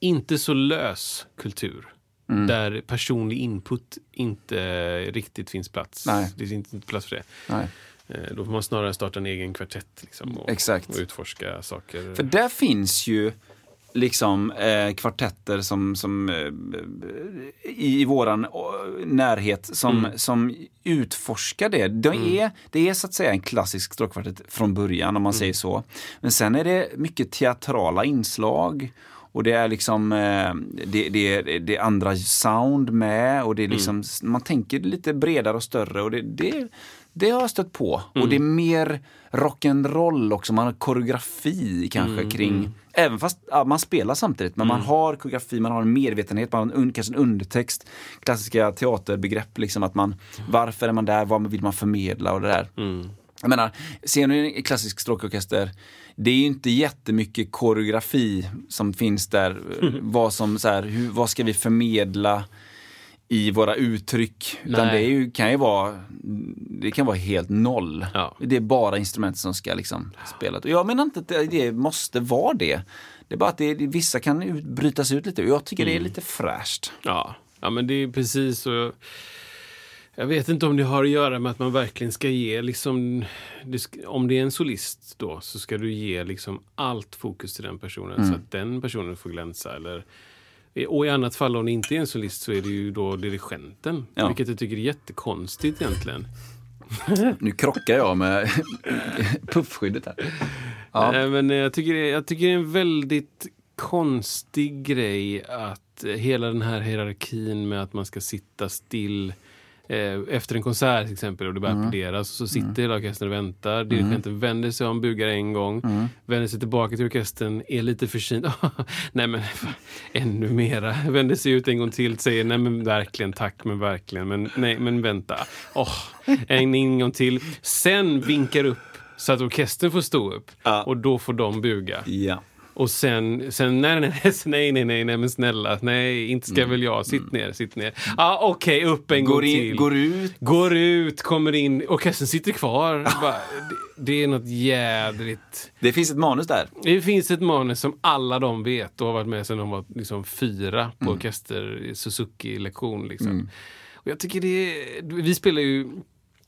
inte så lös kultur. Mm. Där personlig input inte riktigt finns plats. Nej. Det finns inte plats för det. nej. Eh, Då får man snarare starta en egen kvartett liksom, och, Exakt. och utforska saker. För där finns ju liksom eh, kvartetter som, som eh, i, i våran eh, närhet som, Mm. som utforskar det. Det är, det är så att säga en klassisk stråkkvartett från början om man Mm. säger så. Men sen är det mycket teatrala inslag. Och det är liksom eh, det, det, är- det är andra sound med och det är liksom, man tänker lite bredare och större och det, det, det har jag stött på. Och det är mer rock'n'roll också, man har koreografi kanske kring, även fast ja, man spelar samtidigt, men man har koreografi, man har en medvetenhet, man har en, kanske en undertext, klassiska teaterbegrepp, liksom att man, varför är man där, vad vill man förmedla och det där. Jag menar, ser ni en klassisk stråkorkester, det är ju inte jättemycket koreografi som finns där. Vad, som, så här, hur, vad ska vi förmedla i våra uttryck? Utan Nej. det är ju, kan ju vara, det kan vara helt noll. Ja. Det är bara instrument som ska liksom spela. Och jag menar inte att det, måste vara det. Det är bara att det, vissa kan ut, brytas ut lite och jag tycker det är lite fräscht. Ja. ja, men det är precis så. Jag vet inte om det har att göra med att man verkligen ska ge, liksom, om det är en solist då, så ska du ge liksom allt fokus till den personen Mm. så att den personen får glänsa. Eller, och i annat fall om det inte är en solist så är det ju då dirigenten. Ja. Vilket jag tycker är jättekonstigt egentligen. Nu krockar jag med puffskyddet här. Ja. Nej, men jag tycker, det- jag tycker det är en väldigt konstig grej att eh, hela den här hierarkin med att man ska sitta still eh, efter en konsert till exempel och det börjar applåderas så sitter hela orkestern och väntar. Dirigenten vänder sig om, bugar en gång, vänder sig tillbaka till orkestern, är lite försynt. nej men ännu mera. Vänder sig ut en gång till, säger nej men verkligen tack men verkligen. Men nej men vänta. Åh, en, en gång till. Sen vinkar upp så att orkestern får stå upp Ja. och då får de buga. Ja. Och sen, sen nej, nej, nej, nej, nej, nej, men snälla, nej, inte ska väl jag, sitt ner, sitt ner. Ja, ah, okej, upp en gång Går, till. in, går ut. Går ut, kommer in, orkestern sitter kvar. Bara, det, det är något jädrigt. Det finns ett manus där. Det finns ett manus som alla de vet och har varit med sedan de var liksom fyra på orkester Suzuki-lektion. Liksom. Och jag tycker det är, Vi spelar ju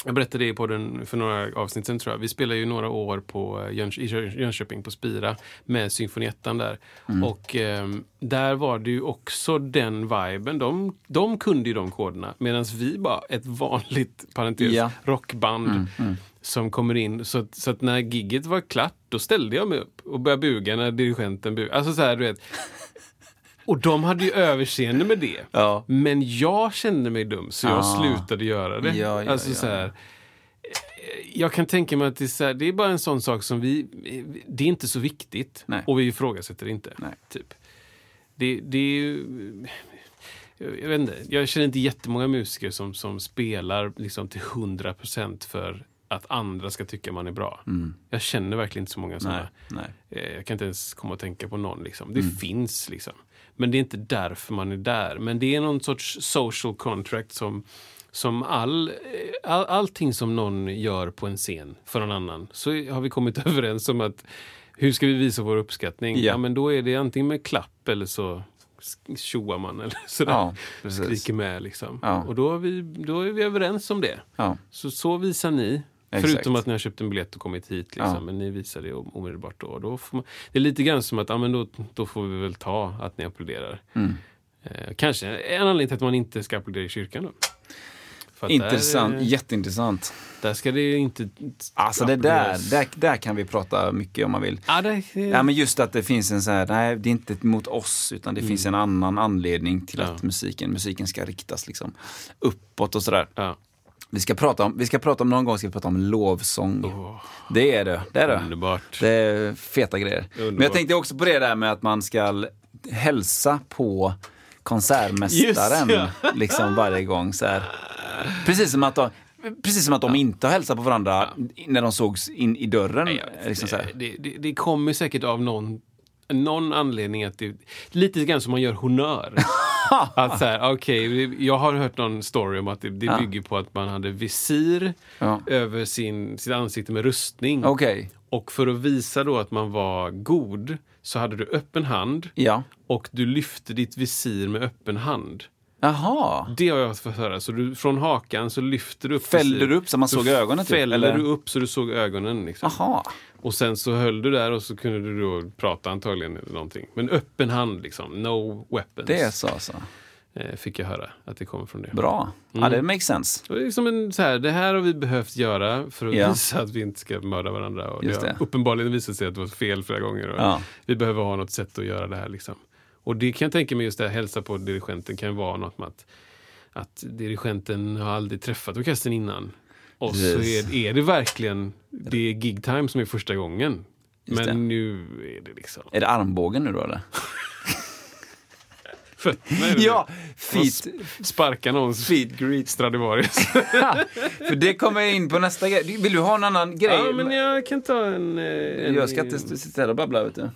jag berättade det i podden för några avsnitt sen tror jag. Vi spelar ju några år på Jönköp, i Jönköping på Spira med symfoniettan där. Och ehm, där var det ju också den viben. De, de kunde ju de koderna medan vi bara ett vanligt, parentes, Ja. rockband som kommer in. Så, så att när gigget var klart, då ställde jag mig upp och började buga när dirigenten bugade. Alltså så här, du vet. Och de hade ju överseende med det. Ja. Men jag kände mig dum så jag Ah. slutade göra det. Ja, ja, alltså så här, eh, jag kan tänka mig att det är, så här, det är bara en sån sak som vi... Det är inte så viktigt Nej. och vi ifrågasätter det inte. Nej. Typ. Det, det är ju... Jag vet inte, jag känner inte jättemånga musiker som, som spelar liksom till 100% för att andra ska tycka man är bra. Jag känner verkligen inte så många sådana. Nej, nej. Eh, Jag kan inte ens komma att tänka på någon. Liksom. Det finns liksom. Men det är inte därför man är där. Men det är någon sorts social contract som, som all, eh, all, allting som någon gör på en scen för någon annan. Så har vi kommit överens om att hur ska vi visa vår uppskattning? Ja. Ja, men då är det antingen med klapp eller så tjoar man eller sådär. Ja, precis. Skriker med liksom. Ja. Och då är, vi, då är vi överens om det. Ja. Så, så visar ni. Exakt. Förutom att ni har köpt en biljett och kommit hit. Liksom. Ja. Men ni visar det om- omedelbart då. då man, det är lite grann som att ja, men då, då får vi väl ta att ni applåderar. Mm. Eh, kanske en anledning till att man inte ska applådera i kyrkan då. Intressant, Där, jätteintressant. där ska det inte Alltså det där, där, där kan vi prata mycket om man vill. Ja, det, Ja men just att det finns en så här, nej det är inte mot oss utan det finns en annan anledning till Mm. Ja. att musiken, musiken ska riktas liksom uppåt och sådär. ja. Vi ska prata om, vi ska prata om, någon gång ska vi prata om lovsång. Åh, Det är det, det är det. underbart. Det är feta grejer. Men jag Underbart. tänkte också på det där med att man ska hälsa på konsertmästaren Just liksom varje gång. Så här. Precis som att de, precis som att de inte har hälsat på varandra när de sågs in i dörren. liksom så här. det, det, det kommer säkert av någon, någon anledning att det... Lite grann som man gör honör. att så här, okej, jag har hört någon story om att det, det Ja. bygger på att man hade visir Ja. över sin, sitt ansikte med rustning. Okej, Och för att visa då att man var god så hade du öppen hand ja. och du lyfte ditt visir med öppen hand. Jaha. Det har jag fått höra. Så du, från hakan så lyfter du upp Fällde du upp så man såg ögonen typ, Fäller eller? du upp så du såg ögonen. Liksom. Jaha. Och sen så höll du där och så kunde du då prata antagligen eller någonting. Men öppen hand liksom, no weapons. Det är så alltså. eh, fick jag höra att det kommer från det. Bra. Ja, Mm. det makes sense. Det, är liksom en, så här, det här har vi behövt göra för att Ja. visa att vi inte ska mörda varandra. Och Just det har det. uppenbarligen visat sig att det var fel flera gånger. Ja. Vi behöver ha något sätt att göra det här. Liksom. Och det kan jag tänka mig, just det här hälsa på dirigenten kan vara något med att, att dirigenten har aldrig träffat orkestern innan. Och så är, är det verkligen, det är gig time som är första gången. Just Men det. nu är det liksom... Är det armbågen nu då eller? Fötterna är det Ja, feet, Sparka någons feet greet. Stradivarius. För det kommer jag in på nästa grej. Vill du ha en annan grej? ja, men jag kan ta en... eh, en Jag ska inte sitta här och babbla vet du.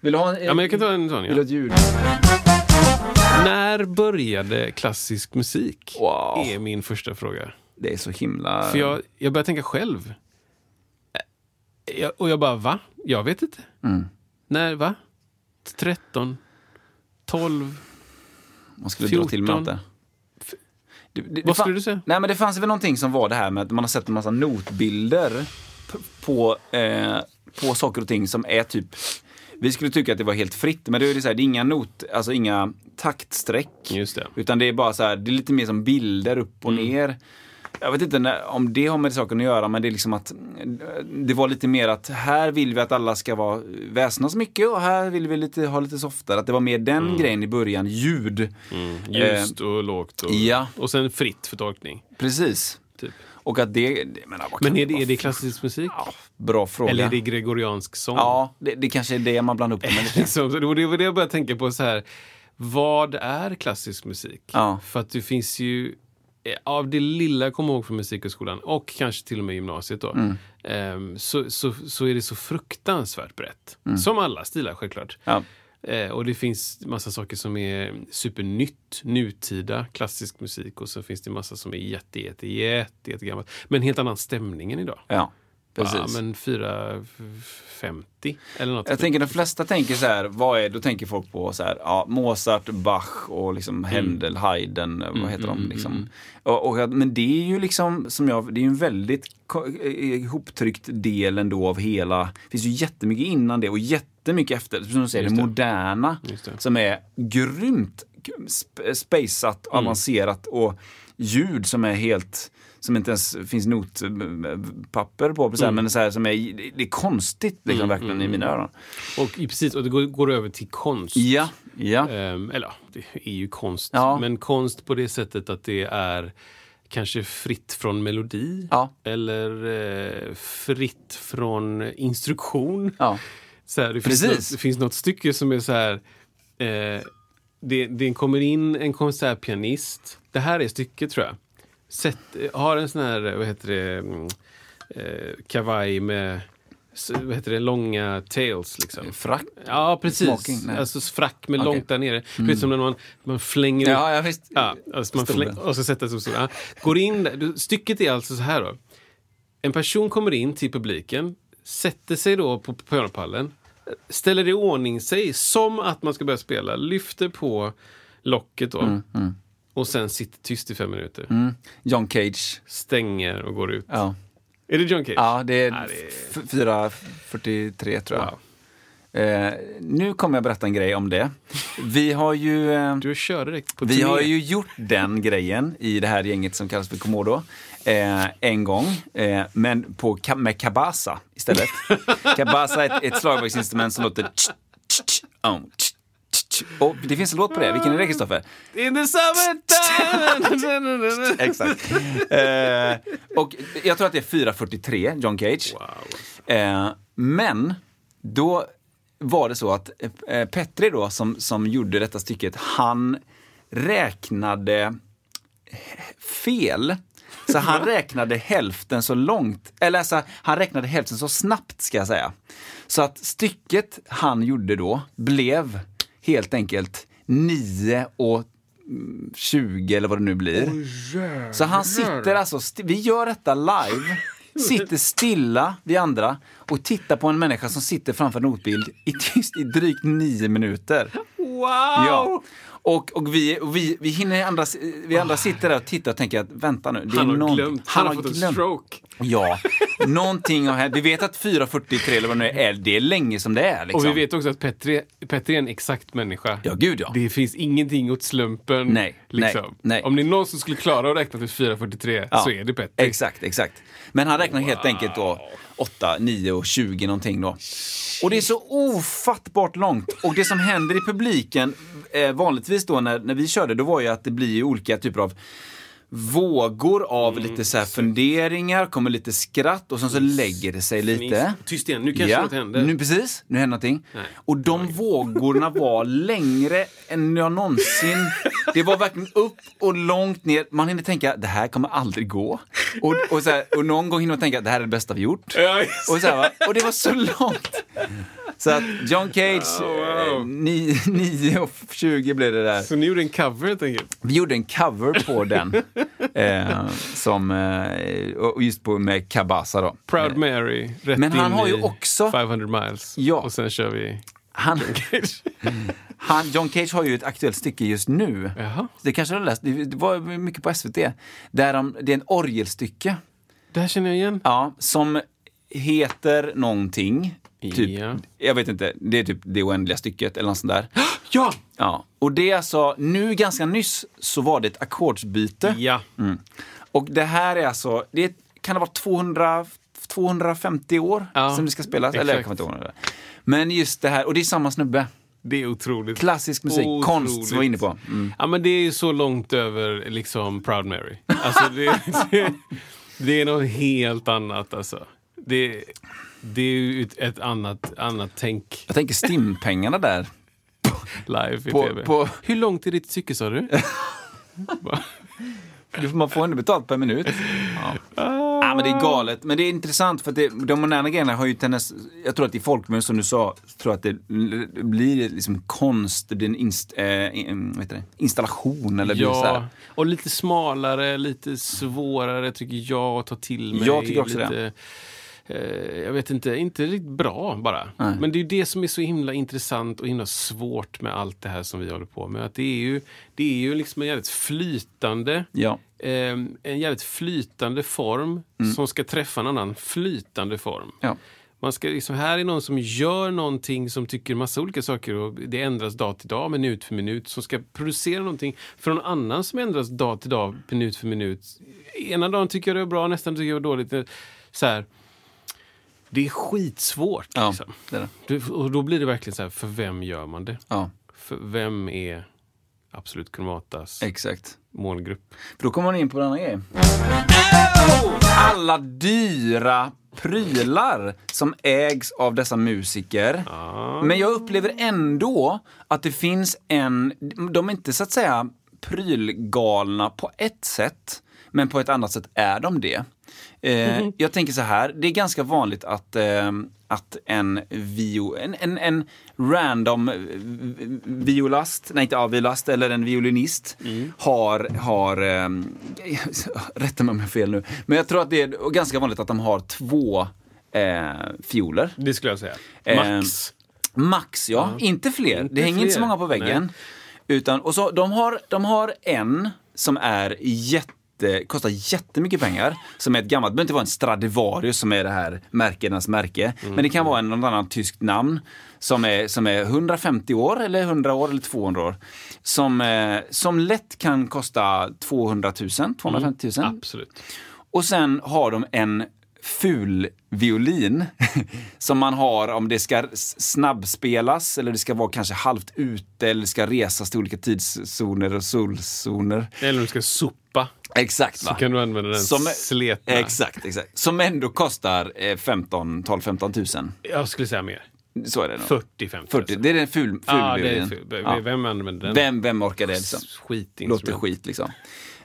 Vill du ha en, Ja, men jag kan ta en sån. Vill du ha ett ljud? När började klassisk musik? Wow. Är min första fråga. Det är så himla... För jag, jag börjar tänka själv. Eh, Jag, och jag bara, va? Jag vet inte. Mm. När, va? 13? 12? Man skulle dra till med 14. Det, det, det Vad skulle du säga? Nej men det fanns väl någonting som var det här med att man har sett en massa notbilder på, eh, på saker och ting som är typ vi skulle tycka att det var helt fritt, men det är, det så här, det är inga not, alltså inga det. Utan det är bara så här, det är lite mer som bilder upp och Mm. ner. Jag vet inte när, om det har med saken att göra, men det är liksom att eh, det var lite mer att här vill vi att alla ska vara väsnas mycket och här vill vi lite, ha lite softare. Att det var mer den grejen i början, ljud. Mm. Ljust och lågt och, ja. och sen fritt för tolkning. Precis. Typ. Och att det, menar, Men är det, är det klassisk musik? Ja, bra fråga. Eller är det gregoriansk sång? Ja, det, det kanske är det man blandar upp det med så det var det jag började tänka på. så här. Vad är klassisk musik? Ja. För att det finns ju, eh, av det lilla jag kommer ihåg från Musikhögskolan och kanske till och med gymnasiet då, Mm. ehm, så, så, så är det så fruktansvärt brett. Som alla stilar självklart. Mm. Ja. Eh, och det finns massa saker som är supernytt, nutida klassisk musik och så finns det massa som är jätte, jätte, jätte, jätte gammalt. Men en helt annan stämning än idag. Ja. Ja, men 450 eller något. Jag tänker de flesta tänker så här, vad är, då tänker folk på så här, ja, Mozart, Bach och liksom Mm. Händel, Haydn, vad heter de liksom. Och, och, men det är ju liksom, som jag, det är ju en väldigt ko- eh, ihoptryckt del ändå av hela, det finns ju jättemycket innan det och jättemycket efter, som du säger, det Just det. moderna, det. som är grymt sp- spaceat, Mm. avancerat och ljud som är helt som inte ens finns notpapper på, här, men så här, som är, det är konstigt liksom, verkligen i mina öron. Och, precis, och det går, går över till konst. Ja, ja. Ehm, eller det är ju konst. Ja. Men konst på det sättet att det är kanske fritt från melodi. Ja. Eller eh, fritt från instruktion. Ja. Så här, det, finns något, det finns något stycke som är så här. Eh, det, det kommer in en konsertpianist. Det här är stycket tror jag. Sätt, har en sån här, vad heter det, mm, eh, kavaj med vad heter det, långa tails. Liksom. Frack? Ja, precis. Smoking? Alltså frack med Okej. långt där nere. Du vet som när man, man flänger Ja, upp. ja, visst. Ja, alltså man fläng, och så sätter sig stolen. Ja. Går in där. Stycket är alltså så här då. En person kommer in till publiken, sätter sig då på pianopallen, ställer i ordning sig som att man ska börja spela, lyfter på locket då och sen sitter tyst i fem minuter. Mm. John Cage. Stänger och går ut. Ja. Är det John Cage? Ja, det är, Ja, det är- f- 4.43 tror jag. Wow. Eh, nu kommer jag berätta en grej om det. Vi har ju, eh, Du kör direkt på vi turné. har ju gjort den grejen i det här gänget som kallas för Komodo. Eh, en gång, eh, men på, med kabasa istället. kabasa är ett, ett slagverksinstrument som låter tsch, tsch, tsch, om, tsch, tsch, tsch. Och det finns en låt på det. Vilken är det, Kristoffer? In the summertime! Exakt. Eh, och jag tror att det är 4.43, John Cage. Wow. Eh, men då var det så att eh, Petri då, som, som gjorde detta stycket, han räknade fel. Så han räknade hälften så långt, eller alltså, han räknade hälften så snabbt ska jag säga. Så att stycket han gjorde då blev helt enkelt 9 och mm, 20 eller vad det nu blir. Så han sitter alltså, vi gör detta live, sitter stilla, vi andra, och tittar på en människa som sitter framför en notbild i tyst i drygt nio minuter. Wow! Ja. Och, och, vi, och vi, vi, hinner andra, vi andra sitter där och tittar och tänker att vänta nu, det är Han har någon- glömt. Han, har fått en glömt. stroke. Ja, någonting har hänt. Vi vet att 4.43 eller vad det nu är, det är länge som det är. Liksom. Och vi vet också att Petri, Petri är en exakt människa. Ja, gud ja. Det finns ingenting åt slumpen. Nej, liksom. nej, nej. Om det är någon som skulle klara att räkna till 4.43 Ja, så är det Petri. Exakt, exakt. Men han räknar helt enkelt då 8, 9 och 20 någonting då. Och det är så ofattbart långt. Och det som händer i publiken eh, vanligtvis då när, när vi körde, då var ju att det blir olika typer av vågor av lite så funderingar, kommer lite skratt och sen så lägger det sig lite. Tyst igen, nu kanske något händer. Nu, precis, nu händer någonting. Nej. Och de vågorna var längre än jag någonsin... Det var verkligen upp och långt ner. Man hinner tänka, det här kommer aldrig gå. Och, och, så här, och någon gång hinner man tänka, det här är det bästa vi gjort. Ja, Och, så här, och det var så långt. Så att John Cage, Oh, wow. eh, 9 och 20 blev det där. Så ni gjorde en cover helt enkelt? Vi gjorde en cover på den. Eh, som, eh, och just på med Kabasa då. Proud Mary, rätt Men han in har ju också- 500 miles. Ja. Och sen kör vi Han, Cage. han, John Cage har ju ett aktuellt stycke just nu. Jaha. Det kanske du har läst, det var mycket på SVT. Där de, det är en orgelstycke. Det här känner jag igen. Ja, som heter någonting. Typ, Ja. Jag vet inte, det är typ det oändliga stycket eller något sånt där. Ja! Ja, och det är alltså, nu ganska nyss så var det ett ackordsbyte. Ja. Mm. Och det här är alltså, det kan det vara 200, 250 år Ja, som det ska spelas? Eller jag exakt. kommer inte ihåg. Men just det här, och det är samma snubbe. Det är otroligt. Klassisk musik, Otroligt. konst som vi var inne på. Mm. Ja, men det är ju så långt över liksom Proud Mary. Alltså, det, det, det är något helt annat alltså. Det, det är ju ett, annat, annat tänk Jag tänker stimpengarna där. live i På- tv. på- Hur långt är ditt cykel sa du? Man får ändå betalt per minut. Ja. ja, men det är galet. Men det är intressant för att det, de moderna grejerna har ju tendens, jag tror att i folkmun som du sa, tror att det blir liksom konst, det blir en inst, det? installation eller blir så Ja, här. och lite smalare, lite svårare tycker jag att ta till mig. Jag tycker också lite, det. Eh, jag vet inte, inte riktigt bra bara. Nej. Men det är ju det som är så himla intressant och himla svårt med allt det här som vi håller på med. Att det är ju, det är ju liksom en jävligt flytande Ja. eh, en jävligt flytande form som ska träffa en annan flytande form. Mm. Ja. Man ska liksom, här är någon som gör någonting som tycker massa olika saker och det ändras dag till dag, minut för minut. Som ska producera någonting för någon annan som ändras dag till dag, minut för minut. Ena dagen tycker jag det är bra, nästa tycker jag det är dåligt. Så här, det är skitsvårt. Ja, Liksom. det är det. Du- Och då blir det verkligen så här, för vem gör man det? Ja, För vem är Absolut Kromatas exakt. målgrupp? För då kommer man in på den här grejen. Alla dyra prylar som ägs av dessa musiker. Men jag upplever ändå att det finns en... De är inte så att säga prylgalna på ett sätt, men på ett annat sätt är de det. Eh, jag tänker så här, det är ganska vanligt att, eh, att en, vio, en, en, en random violast, nej inte violast, eller en violinist har, har eh, rätta mig om jag har fel nu, men jag tror att det är ganska vanligt att de har två eh, fioler. Det skulle jag säga. Eh, Max. Max, ja. Inte fler. Inte det hänger inte så fler. många på väggen. Utan, och så, de, har, de har en som är jätte, kostar jättemycket pengar. Som är ett gammalt, det behöver inte vara en Stradivarius som är det här märkenas märke. Men det kan vara en, någon annan tyskt namn. Som är, som är 150 år, eller 100 år, eller 200 år. Som, eh, som lätt kan kosta 200 000, 250 000. Absolut. Och sen har de en ful violin som man har om det ska snabbspelas eller det ska vara kanske halvt ute eller det ska resas till olika tidszoner och solzoner. Eller om du ska sopa. Exakt Så va? kan du använda den Som- sletna. Exakt, exakt. Som ändå kostar eh, 15, 12, 15 tusen. Jag skulle säga mer. Så är det nog. 40, 50. 40. Det är en ful, ful Ja, det är ful. Ja. Vem använder den? Vem, vem orkar det liksom? Skitinstrument. Låter skit liksom.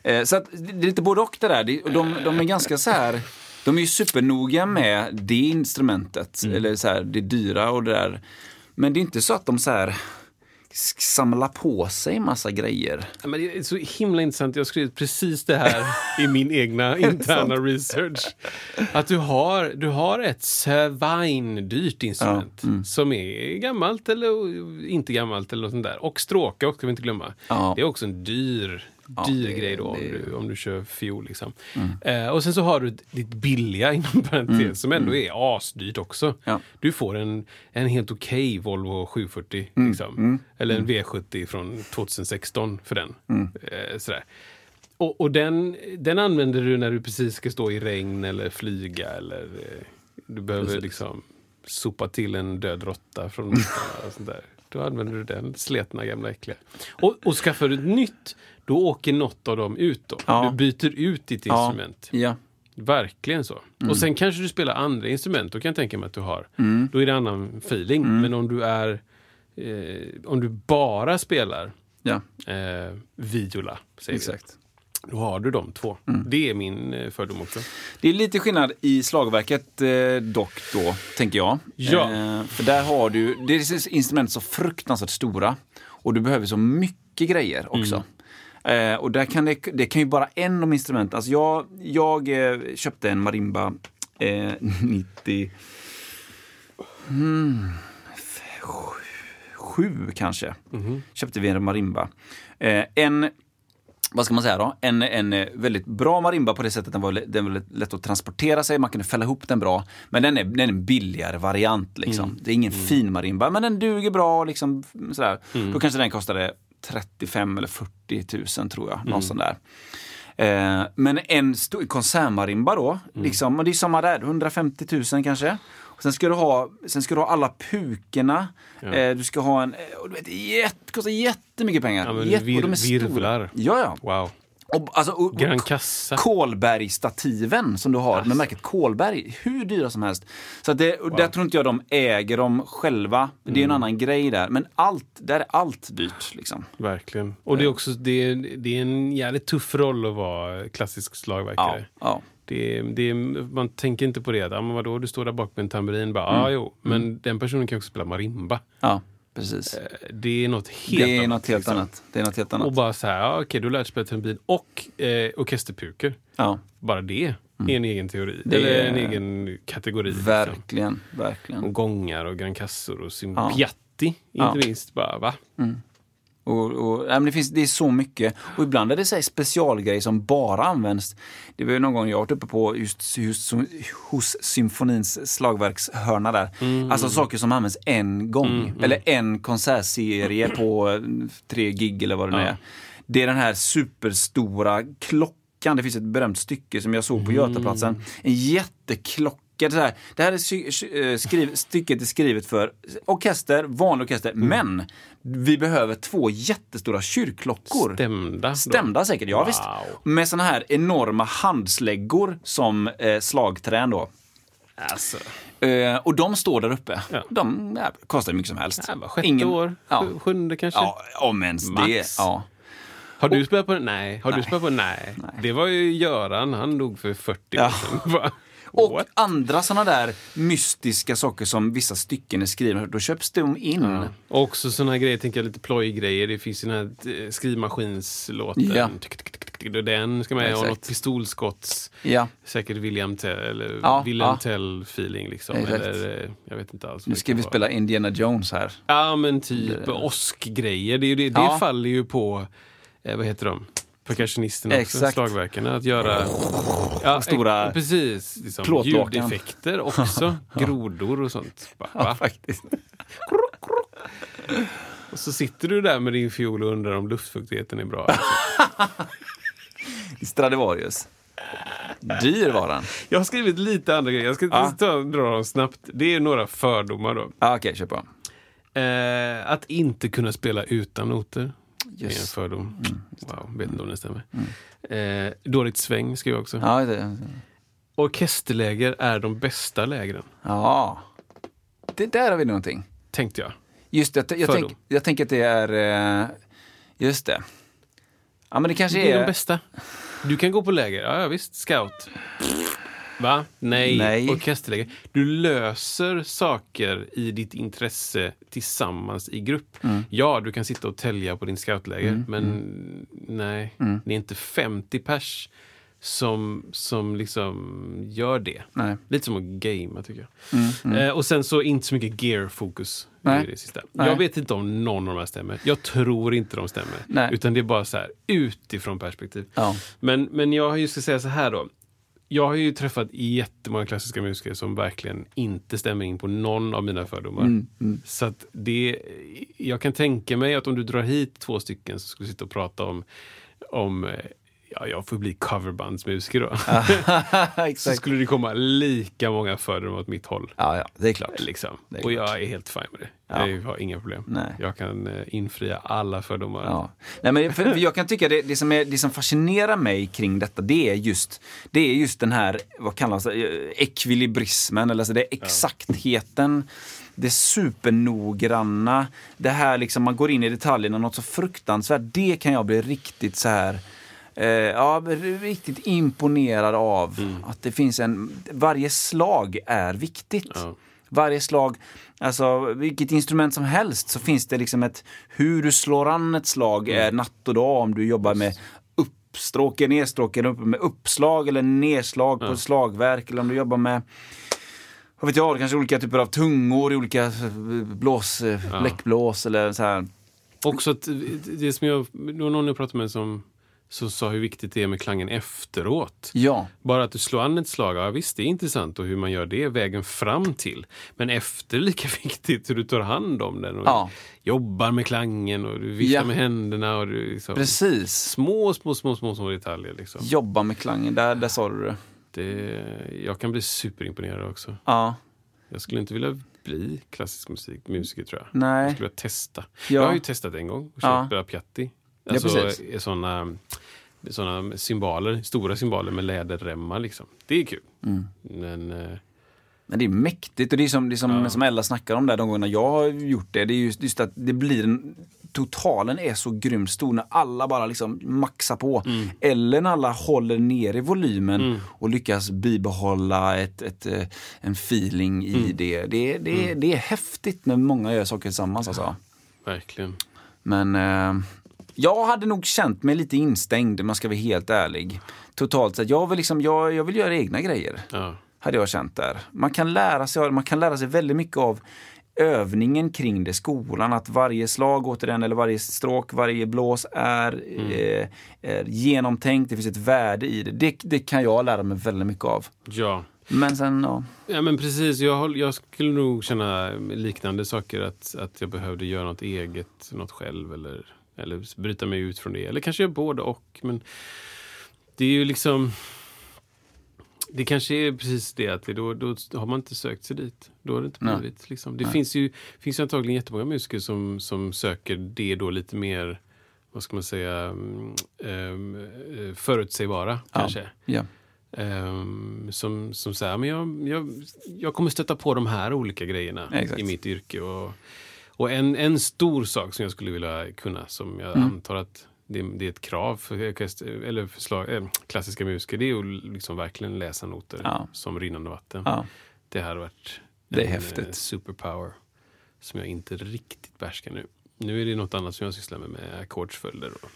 Eh, så att det är lite både och det där. De, de är ganska så här, de är ju supernoga med det instrumentet, Mm. eller så här, det dyra och det där. Men det är inte så att de så här s- samlar på sig massa grejer. Ja, Men det är så himla intressant. Jag har skrivit precis det här i min egna interna research. Att du har, du har ett svindyrt instrument mm. som är gammalt eller inte gammalt eller något sånt där. Och stråka också, ska vi inte glömma. Ja. Det är också en dyr, dyr det- grej då om, det- Mm. du, om du kör fiol. Liksom. Eh, och sen så har du ditt billiga inom parentes som ändå är asdyrt också. Mm. Ja. Du får en, en helt okej Volvo 740. Mm. Liksom. Eller en V70 från 2016 för den. Mm. Eh, sådär. Och, och den, den använder du när du precis ska stå i regn eller flyga eller eh, du behöver liksom sopa till en död råtta från sånt där. Då använder du den sletna gamla äckliga. Och, och skaffar du ett nytt, då åker något av dem ut. Då. Ja. Du byter ut ditt instrument. Ja. Verkligen så. Mm. Och sen kanske du spelar andra instrument, då kan jag tänka mig att du har. Då är det annan feeling. Mm. Men om du är eh, om du bara spelar ja, eh, viola, säger vi. exakt. Då har du de två. Mm. Det är min eh, fördom också. Det är lite skillnad i slagverket eh, dock då, tänker jag. Ja. Eh, för där har du, det är instrument så fruktansvärt stora och du behöver så mycket grejer också. Eh, och där kan det, det kan ju bara en av instrumenten, alltså jag, jag eh, köpte en marimba eh, 90, hmm, f- sju- sju kanske. Köpte vi en marimba. Eh, en vad ska man säga då? En, en eh, väldigt bra marimba på det sättet den var, den var lä- lätt att transportera sig, man kunde fälla ihop den bra. Men den är, den är en billigare variant liksom. Det är ingen fin marimba, men den duger bra liksom sådär. Då kanske den kostade 35 eller 40 tusen tror jag, någon sån där. Eh, men en stor konsertmarimba då, liksom, och det är samma där, 150 000 kanske. Och sen ska du ha, sen ska du ha alla pukorna. Eh, du ska ha en, eh, och du vet, det är jätte, kostar jättemycket pengar. Ja, men Jätte- vir- och de är virvlar. Ja, ja. Wow. Och, alltså, och, Gran och, Cassa. Kolbergstativen som du har med märket Kolberg, hur dyra som helst. Så det, och där tror inte jag de äger dem själva. Det är Mm. en annan grej där. Men allt, där är allt dyrt. Liksom. Verkligen. Och det är också det är, det är en jävligt tuff roll att vara klassisk Ja, slagverkare. ja. Det är, det är, man tänker inte på det. Ah, men vadå, du står där bak med en tamburin. Bara, Mm. ah, jo. Men den personen kan också spela marimba. ja precis. Det är något helt det är annat. något helt liksom. annat. Det är något helt Och annat. bara så här, ja, okej, du har lärt dig spela tamburin och eh, orkesterpuker. Ja, Bara det är en egen teori. Mm. Det Eller är- en egen kategori. Liksom. verkligen, verkligen. Och gångar och grancassor och Ja. sympiatti. Ja. Inte minst. Bara, va? Och, och, nej, det, finns, det är så mycket. Och ibland är det så specialgrejer som bara används. Det var ju någon gång jag varit uppe på just, just hos symfonins slagverkshörna där. Alltså saker som används en gång. Eller en konsertserie på tre gig eller vad det nu är. Det är den här superstora klockan. Det finns ett berömt stycke som jag såg på Götaplatsen. En jätteklocka. Det här, det här är eh, skriv, stycket är skrivet för orkester, vanlig orkester, men vi behöver två jättestora kyrkklockor. Stämda. då. Stämda säkert, ja Wow. visst. Med såna här enorma handsläggor som eh, slagträn då. Alltså. Eh, och de står där uppe. Ja. De ja, kostar mycket som helst. Ja, sjätte Ingen- år, Ja. sju- sjunde kanske. Ja, om ens det. Max. Ja. Har du spelat på Nej. Har du spelat på Nej. Det var ju Göran, han dog för 40 Ja. år sedan. Och What? andra såna där mystiska saker som vissa stycken är skrivna, då köps de in. Och också såna här grejer, tänker jag lite plojgrejer. Det finns ju den här eh, skrivmaskinslåten. Ja. Den ska med och Exakt. något pistolskotts. Ja. Säkert William Tell, eller Ja, William ja. Tell feeling liksom. Eller, eh, jag vet inte alls. Nu ska vi vara. spela Indiana Jones här. Ja men typ åskgrejer. Det, det, det Ja. faller ju på, eh, vad heter de? Percussionisterna också, Exakt. slagverkarna. Att göra ja, stora eh, precis, liksom, ljudeffekter också. Grodor och sånt. Bara, va? faktiskt. Och så sitter du där med din fiol och undrar om luftfuktigheten är bra. Stradivarius. Dyr var den. Jag har skrivit lite andra grejer. Jag ska Ja. ta, dra dem snabbt. Det är några fördomar då. Ah, Okej, kör på. Eh, att inte kunna spela utan noter. Det är en Just. fördom. Wow, vet inte om det stämmer. Eh, dåligt sväng ska jag också. Ja, det, Orkesterläger är de bästa lägren, ja. Det där har vi någonting. tänkte jag. Just det, jag, tänk, jag tänker att det är... eh, Just det. Ja, men det kanske Det är är... de bästa. Du kan gå på läger, ja, ja visst, scout. Va? Nej. Nej. Orkesterläger. Du löser saker i ditt intresse tillsammans i grupp. Mm. Ja, du kan sitta och tälja på din scoutläger, men nej, Mm. det är inte 50 pers som, som liksom gör det. Nej. Mm, Lite som att gamea tycker jag. Eh, och sen så inte så mycket gear-fokus. Jag vet inte om någon av de här stämmer. Jag tror inte de stämmer. Nej. Utan det är bara så här utifrån perspektiv. Ja. Men, men jag ska säga så här då. Jag har ju träffat jättemånga klassiska musiker som verkligen inte stämmer in på någon av mina fördomar. Mm, Så att det, jag kan tänka mig att om du drar hit två stycken som skulle sitta och prata om, om eh, ja, jag får bli coverbandsmusiker då. så skulle det komma lika många fördomar åt mitt håll. Ja, ja, det är klart. Liksom. Det är Och klart. jag är helt fine med det. Ja. Jag har inga problem. Nej. Jag kan eh, infria alla fördomar. Ja. Nej, men för, för jag kan tycka det, det, som är, det som fascinerar mig kring detta, det är just, det är just den här, vad kallas det, ekvilibrismen, eller alltså det är exaktheten, det supernoggranna, det här liksom man går in i detaljerna, något så fruktansvärt, det kan jag bli riktigt så här eh, ja, riktigt imponerad av. Att det finns en, varje slag är viktigt. Ja. Varje slag, alltså vilket instrument som helst så finns det liksom ett, hur du slår an ett slag är natt och dag om du jobbar med uppstråk, eller nedstråk eller med uppslag eller nedslag på ett slagverk eller om du jobbar med vad vet jag, kanske olika typer av tungor, olika eh, blås, ja. bläckblås eller så här. Också att det som jag, det var någon jag pratade med som som sa hur viktigt det är med klangen efteråt. Ja. Bara att du slår an ett slag, ja visst det är intressant och hur man gör det, vägen fram till. Men efter lika viktigt hur du tar hand om den och Ja. jobbar med klangen och du viftar Ja. med händerna. Och du liksom, Precis. Små, små, små, små, små detaljer. Liksom. Jobba med klangen, där, där sa du det. Det, jag kan bli superimponerad också. Ja. Jag skulle inte vilja bli klassisk musik, musiker tror jag. Nej. Jag skulle vilja testa. Ja. Jag har ju testat en gång och Ja. spela Piatti. Ja, Alltså precis. sådana såna symboler, stora symboler med läderremmar liksom. Det är kul. Mm. Men eh, Men det är mäktigt och det är som, det är som, Ja. som Ella snackar om där de gångerna jag har gjort det. Det är just, just att det blir en, totalen är så grymt stor när alla bara liksom maxar på. Mm. Eller när alla håller ner i volymen och lyckas bibehålla ett, ett, eh, en feeling i Mm. det. Det, det, det är häftigt när många gör saker tillsammans alltså. verkligen. Men eh, jag hade nog känt mig lite instängd om jag ska vara helt ärlig. Totalt sett. Jag vill, liksom, jag, jag vill göra egna grejer. Ja. Hade jag känt där. Man kan lära sig, man kan lära sig väldigt mycket av övningen kring det, skolan. Att varje slag återigen, eller varje stråk, varje blås är, eh, är genomtänkt. Det finns ett värde i det. det. Det kan jag lära mig väldigt mycket av. ja. Men sen, ja. Ja men precis, jag, jag skulle nog känna liknande saker. Att, att jag behövde göra något eget, något själv eller, eller bryta mig ut från det. Eller kanske göra både och. Men det är ju liksom... Det kanske är precis det att det, då, då har man inte sökt sig dit. Då har det inte Nej. blivit. Liksom. Det finns ju, finns ju antagligen jättemånga musiker som, som söker det då lite mer, vad ska man säga, eh, förutsägbara kanske. ja. Ehm, som, som säger, men jag, jag, jag kommer stöta på de här olika grejerna Exakt. i mitt yrke. Och, och en, en stor sak som jag skulle vilja kunna, som jag Mm. antar att det, det är ett krav för, orkester- eller för slag, eh, klassiska musiker, det är att liksom verkligen läsa noter Ja. som rinnande vatten. Ja. Det hade varit Det är en häftigt. eh, superpower som jag inte riktigt behärskar nu. Nu är det något annat som jag sysslar med, med ackordsföljder. Och,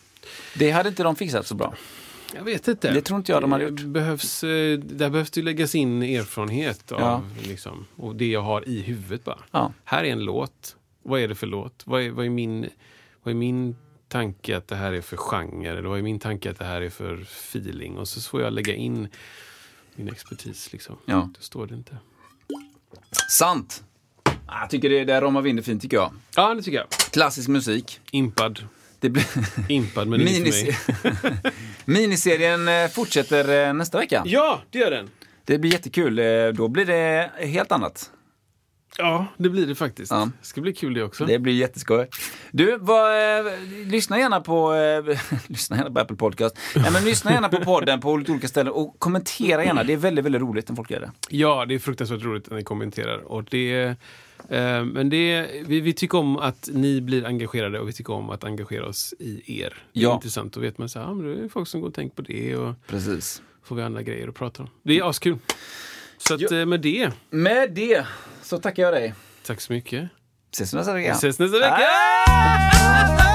Det hade inte de fixat så bra. jag vet inte. Det tror inte jag de hade gjort. Behövs, eh, där behövs det läggas in erfarenhet av, Ja. liksom, och det jag har i huvudet bara. Här är en låt. Vad är det för låt? Vad är, vad är, min, vad är min tanke att det här är för genre? Eller vad är min tanke att det här är för feeling? Och så får jag lägga in min expertis. Liksom. Ja. Det står det inte. Sant! Ah, Jag tycker det där ramar vi in det fint tycker jag. Ja, det tycker jag. Klassisk musik. Impad. Det blir... Impad, men inte för mig. Minis- Miniserien eh, fortsätter eh, nästa vecka. Ja, det gör den. Det blir jättekul. Eh, Då blir det helt annat. Ja, det blir det faktiskt. Ja. Det ska bli kul det också. Det blir jätteskoj. Du, vad, eh, lyssna gärna på eh, lyssna gärna på Apple Podcast. Nej, men lyssna gärna på podden på lite olika ställen och kommentera gärna. Det är väldigt, väldigt roligt när folk gör det. Ja, det är fruktansvärt roligt när ni kommenterar. Och det, eh, men det, vi, vi tycker om att ni blir engagerade och vi tycker om att engagera oss i er. Det är Ja. intressant. Då vet man så här, ja, men det är folk som går och tänker på det och Precis. får vi andra grejer att prata om. Det är askul. Så att, eh, med det, Med det så tackar jag dig. tack så mycket. Ses nästa vecka. Vi ses nästa vecka!